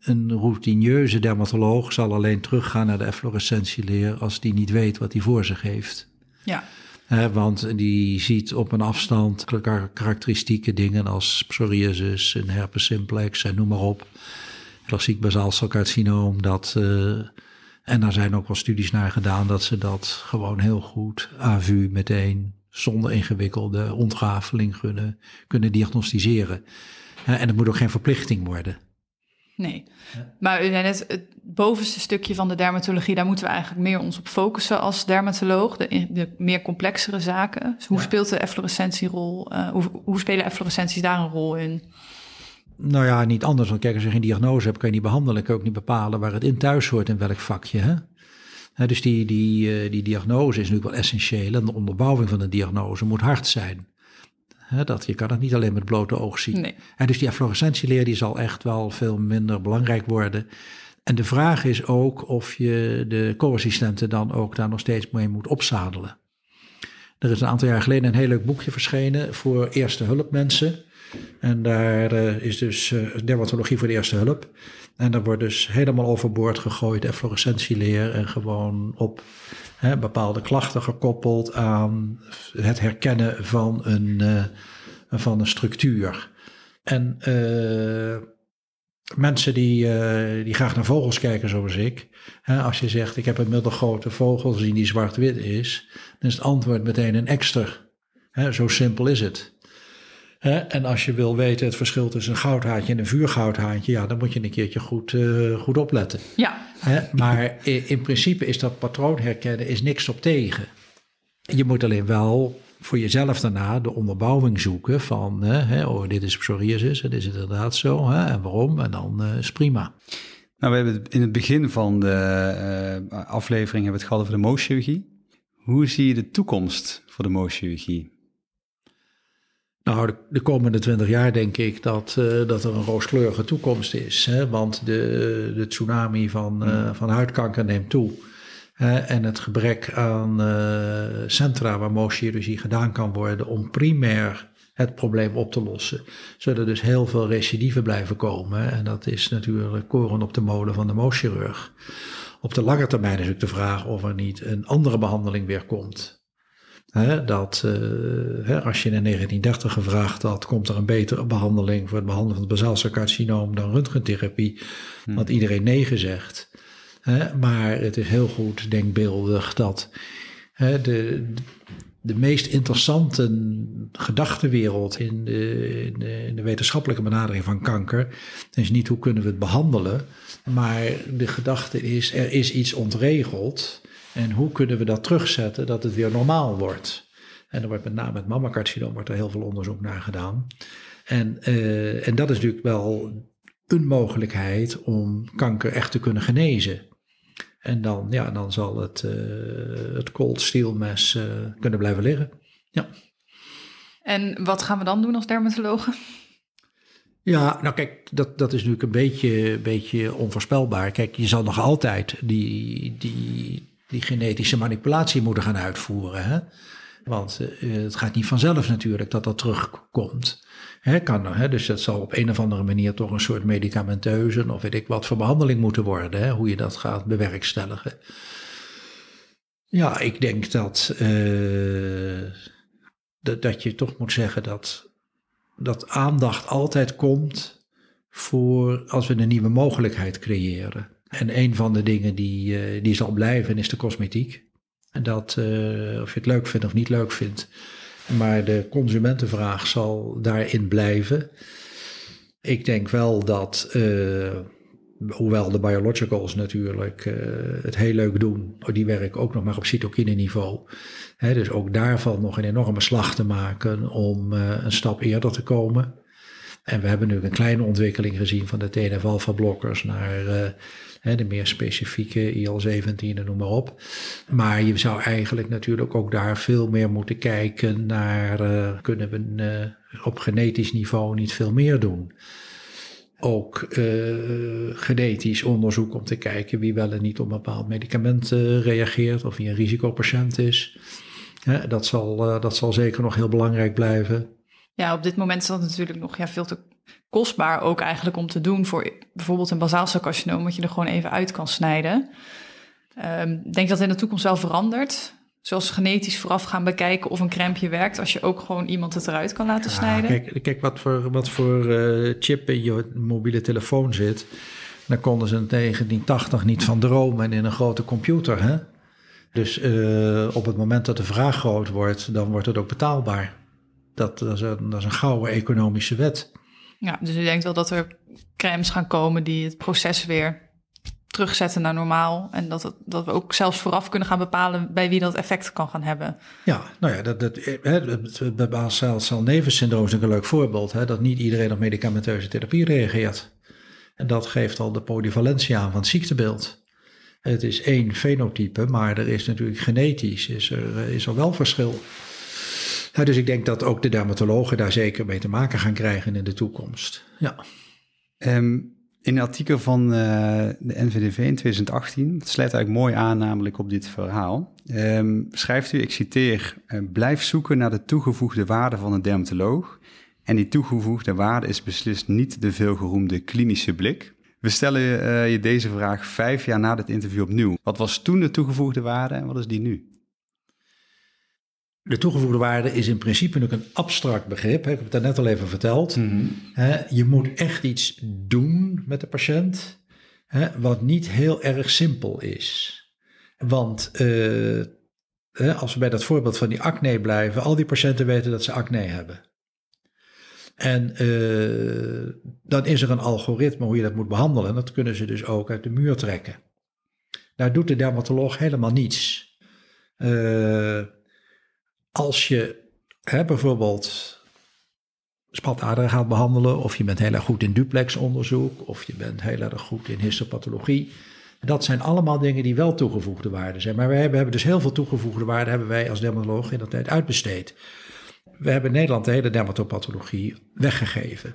een routineuze dermatoloog zal alleen teruggaan naar de efflorescentieleer als die niet weet wat hij voor zich heeft. Ja want die ziet op een afstand karakteristieke dingen als psoriasis en herpes simplex en noem maar op. Klassiek basaalcelcarcinoom. Dat, uh, en daar zijn ook wel studies naar gedaan dat ze dat gewoon heel goed AVU meteen zonder ingewikkelde ontrafeling kunnen, kunnen diagnosticeren. en het moet ook geen verplichting worden. Nee, maar u zei net, het bovenste stukje van de dermatologie, daar moeten we eigenlijk meer ons op focussen als dermatoloog, de, de meer complexere zaken. Dus hoe ja. speelt de efflorescentierol, uh, hoe, hoe spelen efflorescenties daar een rol in? Nou ja, niet anders, want kijk, als je geen diagnose hebt, kan je niet behandelen, kan je ook niet bepalen waar het in thuis hoort in welk vakje. Hè? Dus die, die, uh, die diagnose is natuurlijk wel essentieel en de onderbouwing van de diagnose moet hard zijn dat, je kan het niet alleen met blote oog zien. Nee. En dus die efflorescentieleer die zal echt wel veel minder belangrijk worden. En de vraag is ook of je de co-assistenten dan ook daar nog steeds mee moet opzadelen. Er is een aantal jaar geleden een heel leuk boekje verschenen voor eerste hulpmensen. En daar uh, is dus uh, dermatologie voor de eerste hulp. En daar wordt dus helemaal overboord gegooid, efflorescentieleer en gewoon op hè, bepaalde klachten gekoppeld aan het herkennen van een, uh, van een structuur. En uh, mensen die, uh, die graag naar vogels kijken zoals ik, hè, als je zegt ik heb een middelgrote vogel gezien die zwart-wit is, dan is het antwoord meteen een ekster. Hè, zo simpel is het. Hè? En als je wil weten het verschil tussen een goudhaantje en een vuurgoudhaantje, ja, dan moet je een keertje goed, uh, goed opletten. Ja. Hè? Maar in, in, principe is dat patroon herkennen is niks op tegen. Je moet alleen wel voor jezelf daarna de onderbouwing zoeken van, hè, oh, dit is psoriasis, dit is het inderdaad zo, hè, en waarom, en dan uh, is prima. Nou, we hebben in het begin van de uh, aflevering hebben we het gehad over de mooschirurgie. Hoe zie je de toekomst voor de mooschirurgie? Nou, de, de, komende twintig jaar denk ik dat, uh, dat er een rooskleurige toekomst is. Hè? Want de, de tsunami van, uh, van huidkanker neemt toe. en het gebrek aan uh, centra waar mooschirurgie gedaan kan worden om primair het probleem op te lossen. Zullen dus heel veel recidieven blijven komen. En dat is natuurlijk koren op de molen van de mooschirurg. Op de lange termijn is ook de vraag of er niet een andere behandeling weer komt dat uh, als je in 1930 gevraagd had, komt er een betere behandeling voor het behandelen van het basaalcelcarcinoom dan röntgentherapie, hmm. had iedereen nee gezegd. maar het is heel goed denkbeeldig dat de, de meest interessante gedachtenwereld in de, in, de, in de wetenschappelijke benadering van kanker. is niet hoe kunnen we het behandelen, maar de gedachte is er is iets ontregeld en hoe kunnen we dat terugzetten dat het weer normaal wordt. En er wordt met name met mammacarcinoom wordt er heel veel onderzoek naar gedaan. En, uh, en dat is natuurlijk wel een mogelijkheid om kanker echt te kunnen genezen. En dan, ja, dan zal het, uh, het cold steel mes uh, kunnen blijven liggen. Ja. En wat gaan we dan doen als dermatologen? Ja, nou kijk, dat, dat is natuurlijk een beetje, beetje onvoorspelbaar. Kijk, je zal nog altijd die, die, die genetische manipulatie moeten gaan uitvoeren. Hè? Want uh, het gaat niet vanzelf natuurlijk dat dat terugkomt. Hè, kan, hè, dus dat zal op een of andere manier toch een soort medicamenteuze of weet ik wat voor behandeling moeten worden. Hè, hoe je dat gaat bewerkstelligen. Ja, ik denk dat, uh, dat, dat je toch moet zeggen dat, dat aandacht altijd komt voor als we een nieuwe mogelijkheid creëren. En een van de dingen die, uh, die zal blijven is de cosmetiek. En dat, uh, of je het leuk vindt of niet leuk vindt, maar de consumentenvraag zal daarin blijven. Ik denk wel dat, uh, hoewel de biologicals natuurlijk het heel leuk doen, die werken ook nog maar op cytokine niveau. Hè, dus ook daarvan nog een enorme slag te maken om een stap eerder te komen. En we hebben nu een kleine ontwikkeling gezien van de TNF-alpha-blokkers naar de meer specifieke IL-17 en noem maar op. Maar je zou eigenlijk natuurlijk ook daar veel meer moeten kijken naar, uh, kunnen we uh, op genetisch niveau niet veel meer doen? Ook genetisch onderzoek om te kijken wie wel en niet op een bepaald medicament reageert of wie een risicopatiënt is. dat, zal, dat zal zeker nog heel belangrijk blijven. Ja, op dit moment is dat natuurlijk nog ja, veel te kostbaar ook eigenlijk om te doen voor bijvoorbeeld een basaalcelcarcinoom, wat je er gewoon even uit kan snijden. Um, denk dat in de toekomst wel verandert. Zoals genetisch vooraf gaan bekijken of een crèmpje werkt, als je ook gewoon iemand het eruit kan laten snijden. Kijk, kijk wat voor, wat voor uh, chip in je mobiele telefoon zit. Daar konden ze in 1980 niet van dromen in een grote computer. Hè? Dus uh, op het moment dat de vraag groot wordt, dan wordt het ook betaalbaar. Dat, dat, is, een, dat is een gouden economische wet. Ja, dus u denkt wel dat er crèmes gaan komen die het proces weer terugzetten naar normaal. En dat, het, dat we ook zelfs vooraf kunnen gaan bepalen bij wie dat effect kan gaan hebben. Ja, nou ja, dat, dat, het basalcelnevensyndroom is een leuk voorbeeld. Hè, dat niet iedereen op medicamenteuze therapie reageert. En dat geeft al de polyvalentie aan van het ziektebeeld. Het is één fenotype, maar er is natuurlijk genetisch is er, is er wel verschil. Dus ik denk dat ook de dermatologen daar zeker mee te maken gaan krijgen in de toekomst. Ja. Um, in een artikel van uh, de NVDV in 2018, dat sluit eigenlijk mooi aan namelijk op dit verhaal, um, schrijft u, ik citeer, uh, blijf zoeken naar de toegevoegde waarde van een dermatoloog. En die toegevoegde waarde is beslist niet de veelgeroemde klinische blik. We stellen uh, je deze vraag vijf jaar na dit interview opnieuw. Wat was toen de toegevoegde waarde en wat is die nu? De toegevoegde waarde is in principe ook een abstract begrip. Ik heb het net al even verteld. Mm Je moet echt iets doen met de patiënt, wat niet heel erg simpel is. Want uh, als we bij dat voorbeeld van die acne blijven, al die patiënten weten dat ze acne hebben. En uh, dan is er een algoritme hoe je dat moet behandelen. En dat kunnen ze dus ook uit de muur trekken. Daar doet de dermatoloog helemaal niets. Uh, als je hè, bijvoorbeeld spataderen gaat behandelen, of je bent heel erg goed in duplexonderzoek, of je bent heel erg goed in histopathologie. Dat zijn allemaal dingen die wel toegevoegde waarden zijn. Maar wij hebben, hebben dus heel veel toegevoegde waarden hebben wij als dermatoloog in dat tijd uitbesteed. We hebben in Nederland de hele dermatopathologie weggegeven.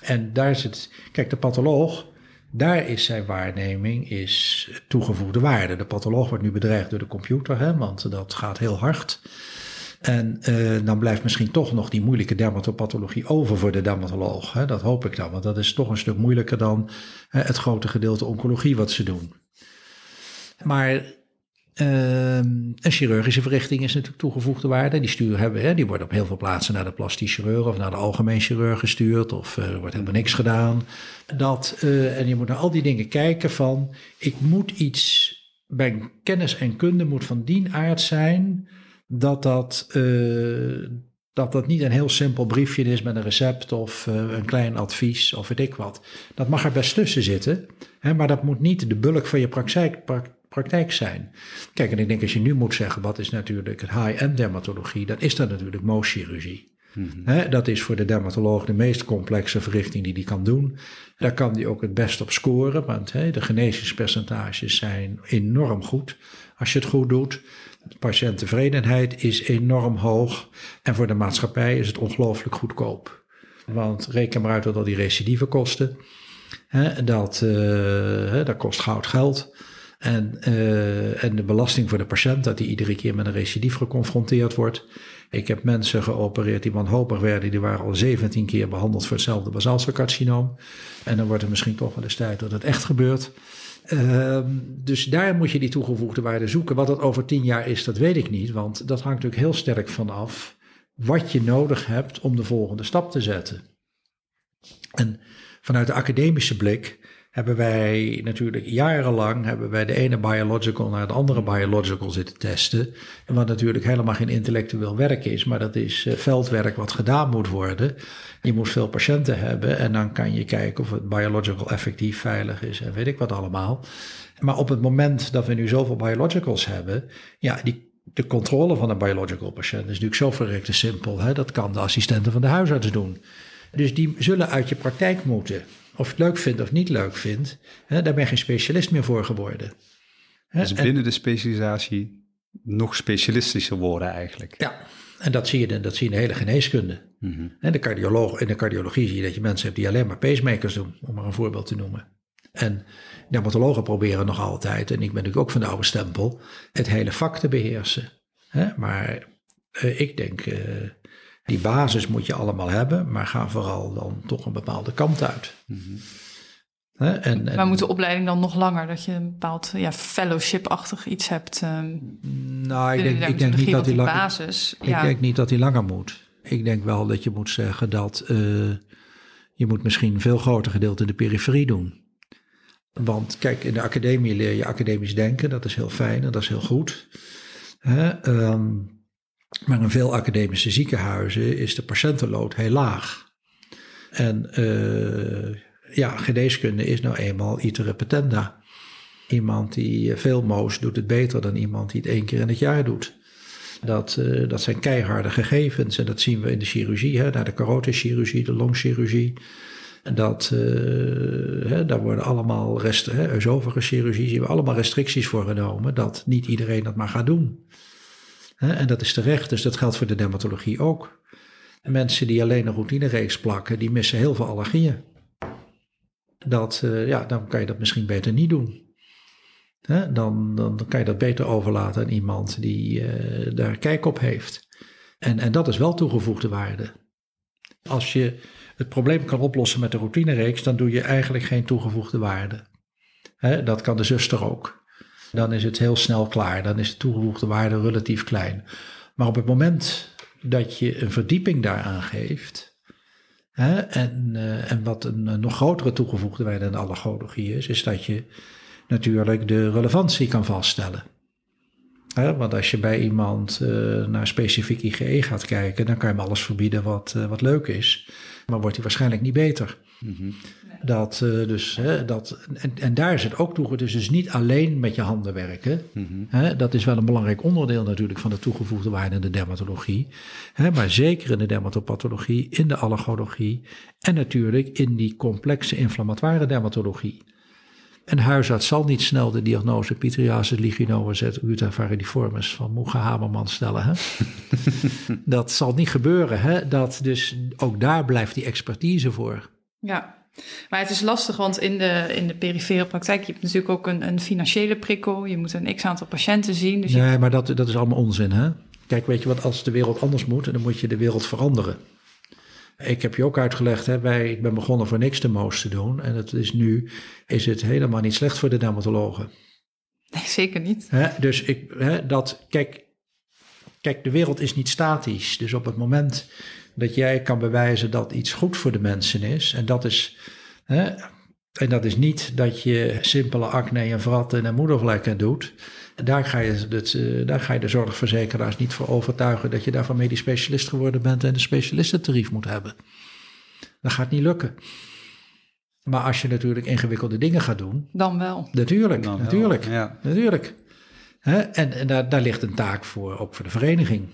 En daar is het, kijk, de patholoog, daar is zijn waarneming is toegevoegde waarde. De patholoog wordt nu bedreigd door de computer, hè, want dat gaat heel hard. En uh, dan blijft misschien toch nog die moeilijke dermatopathologie over voor de dermatoloog. Hè? Dat hoop ik dan, want dat is toch een stuk moeilijker dan hè, het grote gedeelte oncologie wat ze doen. Maar uh, een chirurgische verrichting is natuurlijk toegevoegde waarde. Die, stuur hebben, hè, die worden op heel veel plaatsen naar de plastisch chirurg of naar de algemeen chirurg gestuurd. Of uh, er wordt helemaal niks gedaan. Dat, uh, en je moet naar al die dingen kijken van, ik moet iets, mijn kennis en kunde moet van die aard zijn dat dat, eh, dat dat niet een heel simpel briefje is met een recept of eh, een klein advies of weet ik wat. Dat mag er best tussen zitten, hè, maar dat moet niet de bulk van je praktijk, pra- praktijk zijn. Kijk, en ik denk als je nu moet zeggen, wat is natuurlijk het high-end dermatologie, dan is dat natuurlijk mooschirurgie. Hè, dat is voor de dermatoloog de meest complexe verrichting die die kan doen. Daar kan die ook het best op scoren, want hè, de genezingspercentages zijn enorm goed als je het goed doet. De patiënttevredenheid is enorm hoog en voor de maatschappij is het ongelooflijk goedkoop. Want reken maar uit wat al die recidive kosten. Hè, dat, eh, dat kost goud geld. En, eh, en de belasting voor de patiënt, dat die iedere keer met een recidief geconfronteerd wordt. Ik heb mensen geopereerd die wanhopig werden, die waren al 17 keer behandeld voor hetzelfde basalcelcarcinoom. En dan wordt het misschien toch wel eens tijd dat het echt gebeurt. Ehm, dus daar moet je die toegevoegde waarde zoeken. Wat dat over 10 jaar is, dat weet ik niet, want dat hangt natuurlijk heel sterk vanaf wat je nodig hebt om de volgende stap te zetten. En vanuit de academische blik hebben wij natuurlijk jarenlang hebben wij de ene biological naar de andere biological zitten testen. En wat natuurlijk helemaal geen intellectueel werk is, maar dat is eh, veldwerk wat gedaan moet worden. Je moet veel patiënten hebben en dan kan je kijken of het biological effectief veilig is en weet ik wat allemaal. Maar op het moment dat we nu zoveel biologicals hebben, ja, die, de controle van een biological patiënt is natuurlijk zo verrekte simpel. Hè? Dat kan de assistenten van de huisarts doen. Dus die zullen uit je praktijk moeten. Of je het leuk vindt of niet leuk vindt, hè, daar ben je geen specialist meer voor geworden. Hè, Dus en- binnen de specialisatie nog specialistischer worden eigenlijk. ja, en dat zie je, in- dat zie je in de hele geneeskunde. En de cardioloog, in de cardiologie zie je dat je mensen hebt die alleen maar pacemakers doen, om maar een voorbeeld te noemen. En dermatologen proberen nog altijd, en ik ben natuurlijk ook van de oude stempel, het hele vak te beheersen. Hè, maar eh, ik denk, eh, die basis moet je allemaal hebben, maar ga vooral dan toch een bepaalde kant uit. Hè, en, en- Maar moet de opleiding dan nog langer? Dat je een bepaald ja, fellowship-achtig iets hebt? ehm nou, ik denk, de ik denk niet dat die die lang, basis. Ik ja, denk niet dat die langer moet. Ik denk wel dat je moet zeggen dat eh, je moet misschien een veel groter gedeelte in de periferie doen. Want kijk, in de academie leer je academisch denken, dat is heel fijn en dat is heel goed. Hè? ehm, maar in veel academische ziekenhuizen is de patiëntenlood heel laag. En eh, ja, geneeskunde is nou eenmaal iter repetenda. Iemand die eh, veel moos doet het beter dan iemand die het één keer in het jaar doet. Dat, eh, dat zijn keiharde gegevens en dat zien we in de chirurgie, hè, naar de carotischirurgie, de longchirurgie. Dat, hè, daar worden allemaal rest, hè, chirurgie, zien we allemaal restricties voor genomen, dat niet iedereen dat maar gaat doen. En dat is terecht, dus dat geldt voor de dermatologie ook. En mensen die alleen een routinereeks plakken, die missen heel veel allergieën. Dat, eh, ja, dan kan je dat misschien beter niet doen. Dan, dan, kan je dat beter overlaten aan iemand die eh, daar kijk op heeft. En, en dat is wel toegevoegde waarde. Als je het probleem kan oplossen met de routinereeks, dan doe je eigenlijk geen toegevoegde waarde. Dat kan de zuster ook. Dan is het heel snel klaar. Dan is de toegevoegde waarde relatief klein. Maar op het moment dat je een verdieping daaraan geeft. Hè, en, eh, en wat een, nog grotere toegevoegde waarde aan de allergologie is, is dat je natuurlijk de relevantie kan vaststellen. Hè, want als je bij iemand eh, naar specifiek IgE gaat kijken, dan kan je hem alles verbieden wat, eh, wat leuk is. Maar wordt hij waarschijnlijk niet beter. Dat, eh, dus, hè, dat, en, en daar is het ook toe. Dus, dus niet alleen met je handen werken. Hè, dat is wel een belangrijk onderdeel natuurlijk van de toegevoegde waarde in de dermatologie. Hè, maar zeker in de dermatopathologie, in de allergologie en natuurlijk in die complexe inflammatoire dermatologie. Een huisarts zal niet snel de diagnose pitriasis lichinoides et uta varidiformis van Moega Haberman stellen. Hè? dat zal niet gebeuren. Hè? Dat, dus ook daar blijft die expertise voor. Ja, maar het is lastig, want in de, in de perifere praktijk, je hebt natuurlijk ook een, een financiële prikkel. Je moet een x-aantal patiënten zien. Dus je- Nee, maar dat, dat is allemaal onzin. Hè? Kijk, weet je wat, als de wereld anders moet, dan moet je de wereld veranderen. Ik heb je ook uitgelegd, hè, wij, ik ben begonnen voor niks de moos te doen. En het is nu is het helemaal niet slecht voor de dermatologen. Nee, zeker niet. Hè, dus ik, hè, dat, kijk, kijk, de wereld is niet statisch. Dus op het moment dat jij kan bewijzen dat iets goed voor de mensen is, en dat is, hè, En dat is niet dat je simpele acne en vratten en moedervlekken doet. Daar ga, je het, eh, daar ga je de zorgverzekeraars niet voor overtuigen dat je daarvan medisch specialist geworden bent en een specialistentarief moet hebben. Dat gaat niet lukken. Maar als je natuurlijk ingewikkelde dingen gaat doen. Dan wel. Natuurlijk, Dan wel, natuurlijk, ja. natuurlijk. Hè? En, en daar, daar ligt een taak voor, ook voor de vereniging.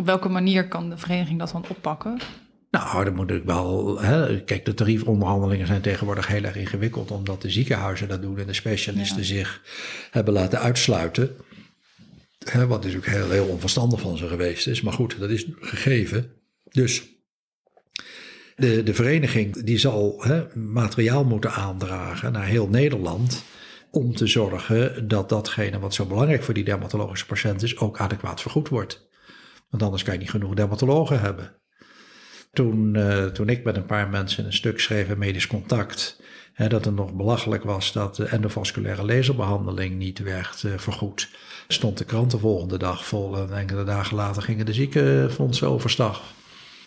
Op welke manier kan de vereniging dat dan oppakken? Nou, dan moet ik wel. Hè, kijk, de tariefonderhandelingen zijn tegenwoordig heel erg ingewikkeld, omdat de ziekenhuizen dat doen en de specialisten Ja. zich hebben laten uitsluiten. Hè, wat natuurlijk heel, heel onverstandig van ze geweest is. Maar goed, dat is gegeven. Dus de, de vereniging die zal hè, materiaal moeten aandragen naar heel Nederland. Om te zorgen dat datgene wat zo belangrijk voor die dermatologische patiënt is, ook adequaat vergoed wordt. Want anders kan je niet genoeg dermatologen hebben. Toen, eh, toen ik met een paar mensen een stuk schreef in Medisch Contact, hè, dat het nog belachelijk was dat de endovasculaire laserbehandeling niet werd eh, vergoed, stond de krant de volgende dag vol en enkele dagen later gingen de ziekenfondsen overstag.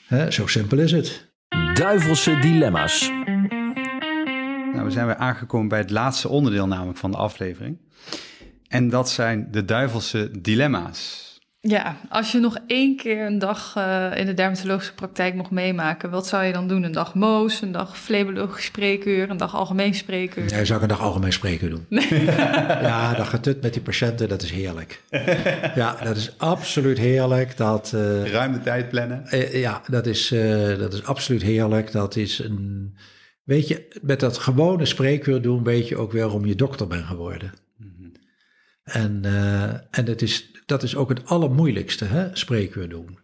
Hè, zo simpel is het. Duivelse dilemma's. Nou, we zijn weer aangekomen bij het laatste onderdeel namelijk van de aflevering. En dat zijn de duivelse dilemma's. Ja, als je nog één keer een dag eh, in de dermatologische praktijk mocht meemaken, wat zou je dan doen? Een dag Moos, een dag flebologisch spreekuur, een dag algemeen spreekuur? Ja, zou ik een dag algemeen spreken doen. Ja, dat getut met die patiënten, dat is heerlijk. Ja, dat is absoluut heerlijk. Dat, eh, Ruim de tijd plannen. Eh, ja, dat is, eh, dat is absoluut heerlijk. Dat is een. Weet je, met dat gewone spreekuur doen, weet je ook weer waarom je dokter bent geworden. En, eh, en het is, dat is ook het allermoeilijkste, hè, spreekuur doen.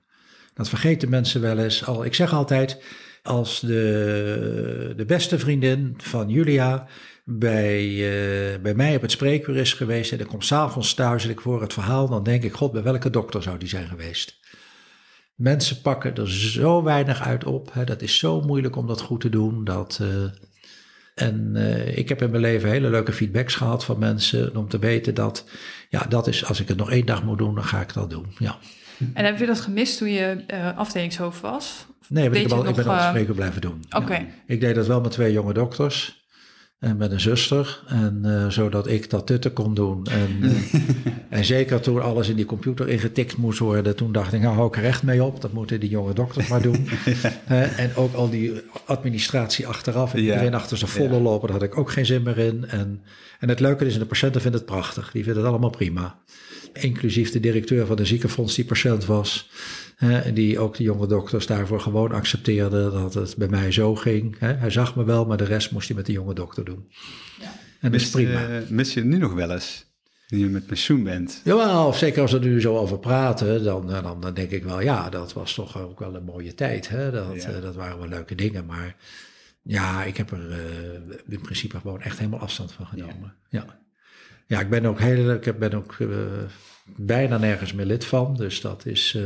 Dat vergeten mensen wel eens. Al, ik zeg altijd, als de, de beste vriendin van Julia bij, eh, bij mij op het spreekuur is geweest en ik kom s'avonds thuis en ik hoor het verhaal, dan denk ik, god, bij welke dokter zou die zijn geweest? Mensen pakken er zo weinig uit op. Hè. Dat is zo moeilijk om dat goed te doen. Dat, eh, en eh, ik heb in mijn leven hele leuke feedbacks gehad van mensen om te weten dat, ja, dat is, als ik het nog één dag moet doen, dan ga ik dat doen. Ja. En heb je dat gemist toen je eh, afdelingshoofd was? Of Nee, maar ik, ben al- ik nog, ben op het eh, blijven doen. Oké, Ja. Ik deed dat wel met twee jonge dokters. En met een zuster. En eh, zodat ik dat tutten kon doen. En, eh, en zeker toen alles in die computer ingetikt moest worden. Toen dacht ik, nou hou ik er echt mee op. Dat moeten die jonge dokters maar doen. En ook al die administratie achteraf. En Ja. iedereen achter zijn volle Ja. lopen. Daar had ik ook geen zin meer in. En, en het leuke is, de patiënten vinden het prachtig. Die vinden het allemaal prima. Inclusief de directeur van de ziekenfonds die patiënt was. Hè, en die ook de jonge dokters daarvoor gewoon accepteerde dat het bij mij zo ging. hè. Hij zag me wel, maar de rest moest hij met de jonge dokter doen. En dat is prima. eh, mis je nu nog wel eens? Nu je met pensioen bent. Jawel, of zeker als we er nu zo over praten, dan, eh, dan, dan denk ik wel, ja, dat was toch ook wel een mooie tijd. Hè? Dat, Ja. eh, dat waren wel leuke dingen, maar ja, ik heb er eh, in principe gewoon echt helemaal afstand van genomen. Ja, ja. ik ben ook, heel, ik ben ook bijna nergens meer lid van, dus dat is... eh,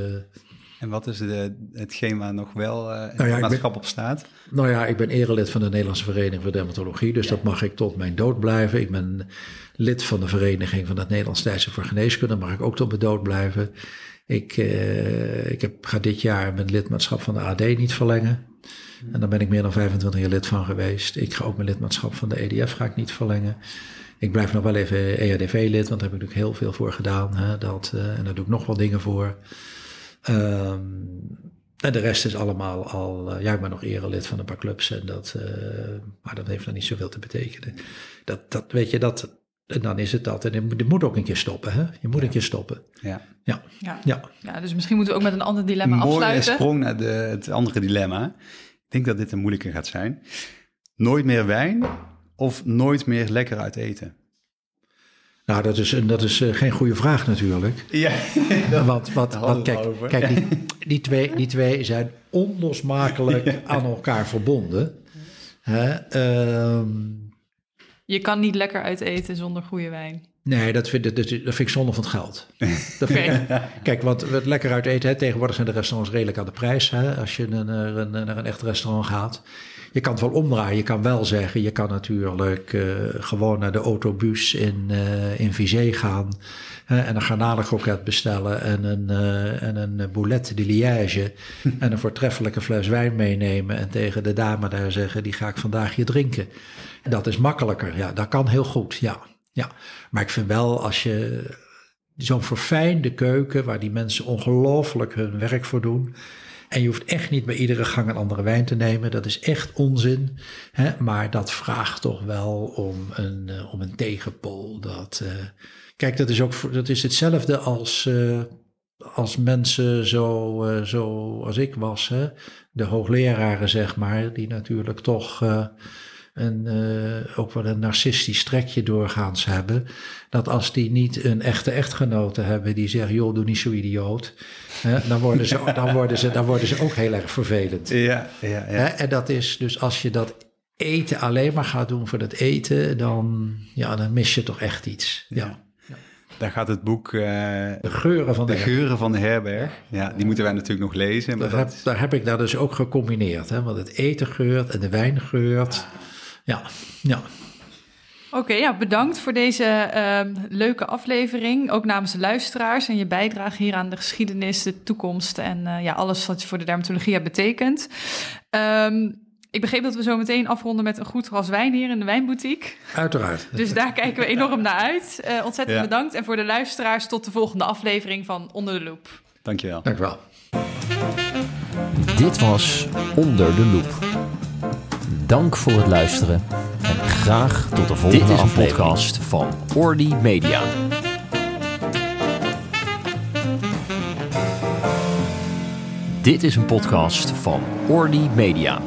En wat is de, hetgeen waar nog wel het Nou ja, ik maatschap op staat? Nou ja, ik ben erelid van de Nederlandse Vereniging voor Dermatologie, dus dat mag ik tot mijn dood blijven. Ik ben lid van de Vereniging van het Nederlands Tijdschrift voor Geneeskunde, mag ik ook tot mijn dood blijven. Ik, eh, ik heb, ga dit jaar mijn lidmaatschap van de AD niet verlengen. En daar ben ik meer dan 25 jaar lid van geweest. Ik ga ook mijn lidmaatschap van de EDF ga ik niet verlengen. Ik blijf nog wel even EHDV-lid, want daar heb ik natuurlijk heel veel voor gedaan. Hè, dat, eh, en daar doe ik nog wel dingen voor. Ehm, en de rest is allemaal al, eh, ja, ik ben nog erelid van een paar clubs en dat, eh, maar dat heeft dan niet zoveel te betekenen. Dat, dat weet je, dat, en dan is het dat. En je moet, ook een keer stoppen, hè? Je moet een keer stoppen. Ja. ja. Ja, ja, dus misschien moeten we ook met een ander dilemma mooie afsluiten. sprong naar de, het andere dilemma. Ik denk dat dit een moeilijke gaat zijn. Nooit meer wijn of nooit meer lekker uit eten? Nou, dat is, een- dat is eh, geen goede vraag natuurlijk. Ja, Want, wat, kijk, kijk die, die, twee, die twee zijn onlosmakelijk aan elkaar verbonden. Hè? Ehm, Je kan niet lekker uit eten zonder goede wijn. Nee, dat vind, ik- dat, dat vind ik zonde van het geld. Dat vind ik- kijk, want het lekker uit eten, hè, tegenwoordig zijn de restaurants redelijk aan de prijs. Hè, als je naar een, naar een echt restaurant gaat. Je kan het wel omdraaien. Je kan wel zeggen, je kan natuurlijk uh, gewoon naar de autobus in, uh, in Vizé gaan. en een garnalenkroket bestellen en een, uh, en een boulette de liège. en een voortreffelijke fles wijn meenemen. En tegen de dame daar zeggen, die ga ik vandaag hier drinken. Dat is makkelijker. Ja, dat kan heel goed. Ja, ja. Maar ik vind wel als je zo'n verfijnde keuken, waar die mensen ongelooflijk hun werk voor doen. En je hoeft echt niet bij iedere gang een andere wijn te nemen. Dat is echt onzin. Hè? Maar dat vraagt toch wel om een, uh, om een tegenpol. Dat, uh, kijk, dat is, ook, dat is hetzelfde als, uh, als mensen zo, zo als ik was. Hè? De hoogleraren, zeg maar, die natuurlijk toch een, uh, ook wel een narcistisch trekje doorgaans hebben. Dat als die niet een echte echtgenote hebben die zeggen: joh, doe niet zo idioot. Hè, dan, worden ze, dan, worden ze, dan worden ze ook heel erg vervelend. Ja, ja, ja. Hè, en dat is dus als je dat eten alleen maar gaat doen voor dat eten, dan, ja, dan mis je toch echt iets. ja. Daar gaat het boek... Uh, de geuren van de, de geuren van de herberg. Ja, die moeten wij natuurlijk nog lezen. Maar dat heb, daar heb ik daar dus ook gecombineerd. Hè? Want het eten geurt en de wijn geurt. Ja, ja. Oké, ja, bedankt voor deze uh, leuke aflevering. Ook namens de luisteraars en je bijdrage hier aan de geschiedenis, de toekomst en uh, ja, alles wat je voor de dermatologie hebt betekend. Um, ik begreep dat we zo meteen afronden met een goed glas wijn hier in de wijnboutique. Uiteraard. Dus daar kijken we enorm naar uit. Uh, ontzettend ja. bedankt. En voor de luisteraars tot de volgende aflevering van Onder de Loep. Dankjewel. Dankjewel. Dit was Onder de Loep. Dank voor het luisteren en graag tot de volgende Dit is een podcast van Ordi Media. Dit is een podcast van Ordi Media.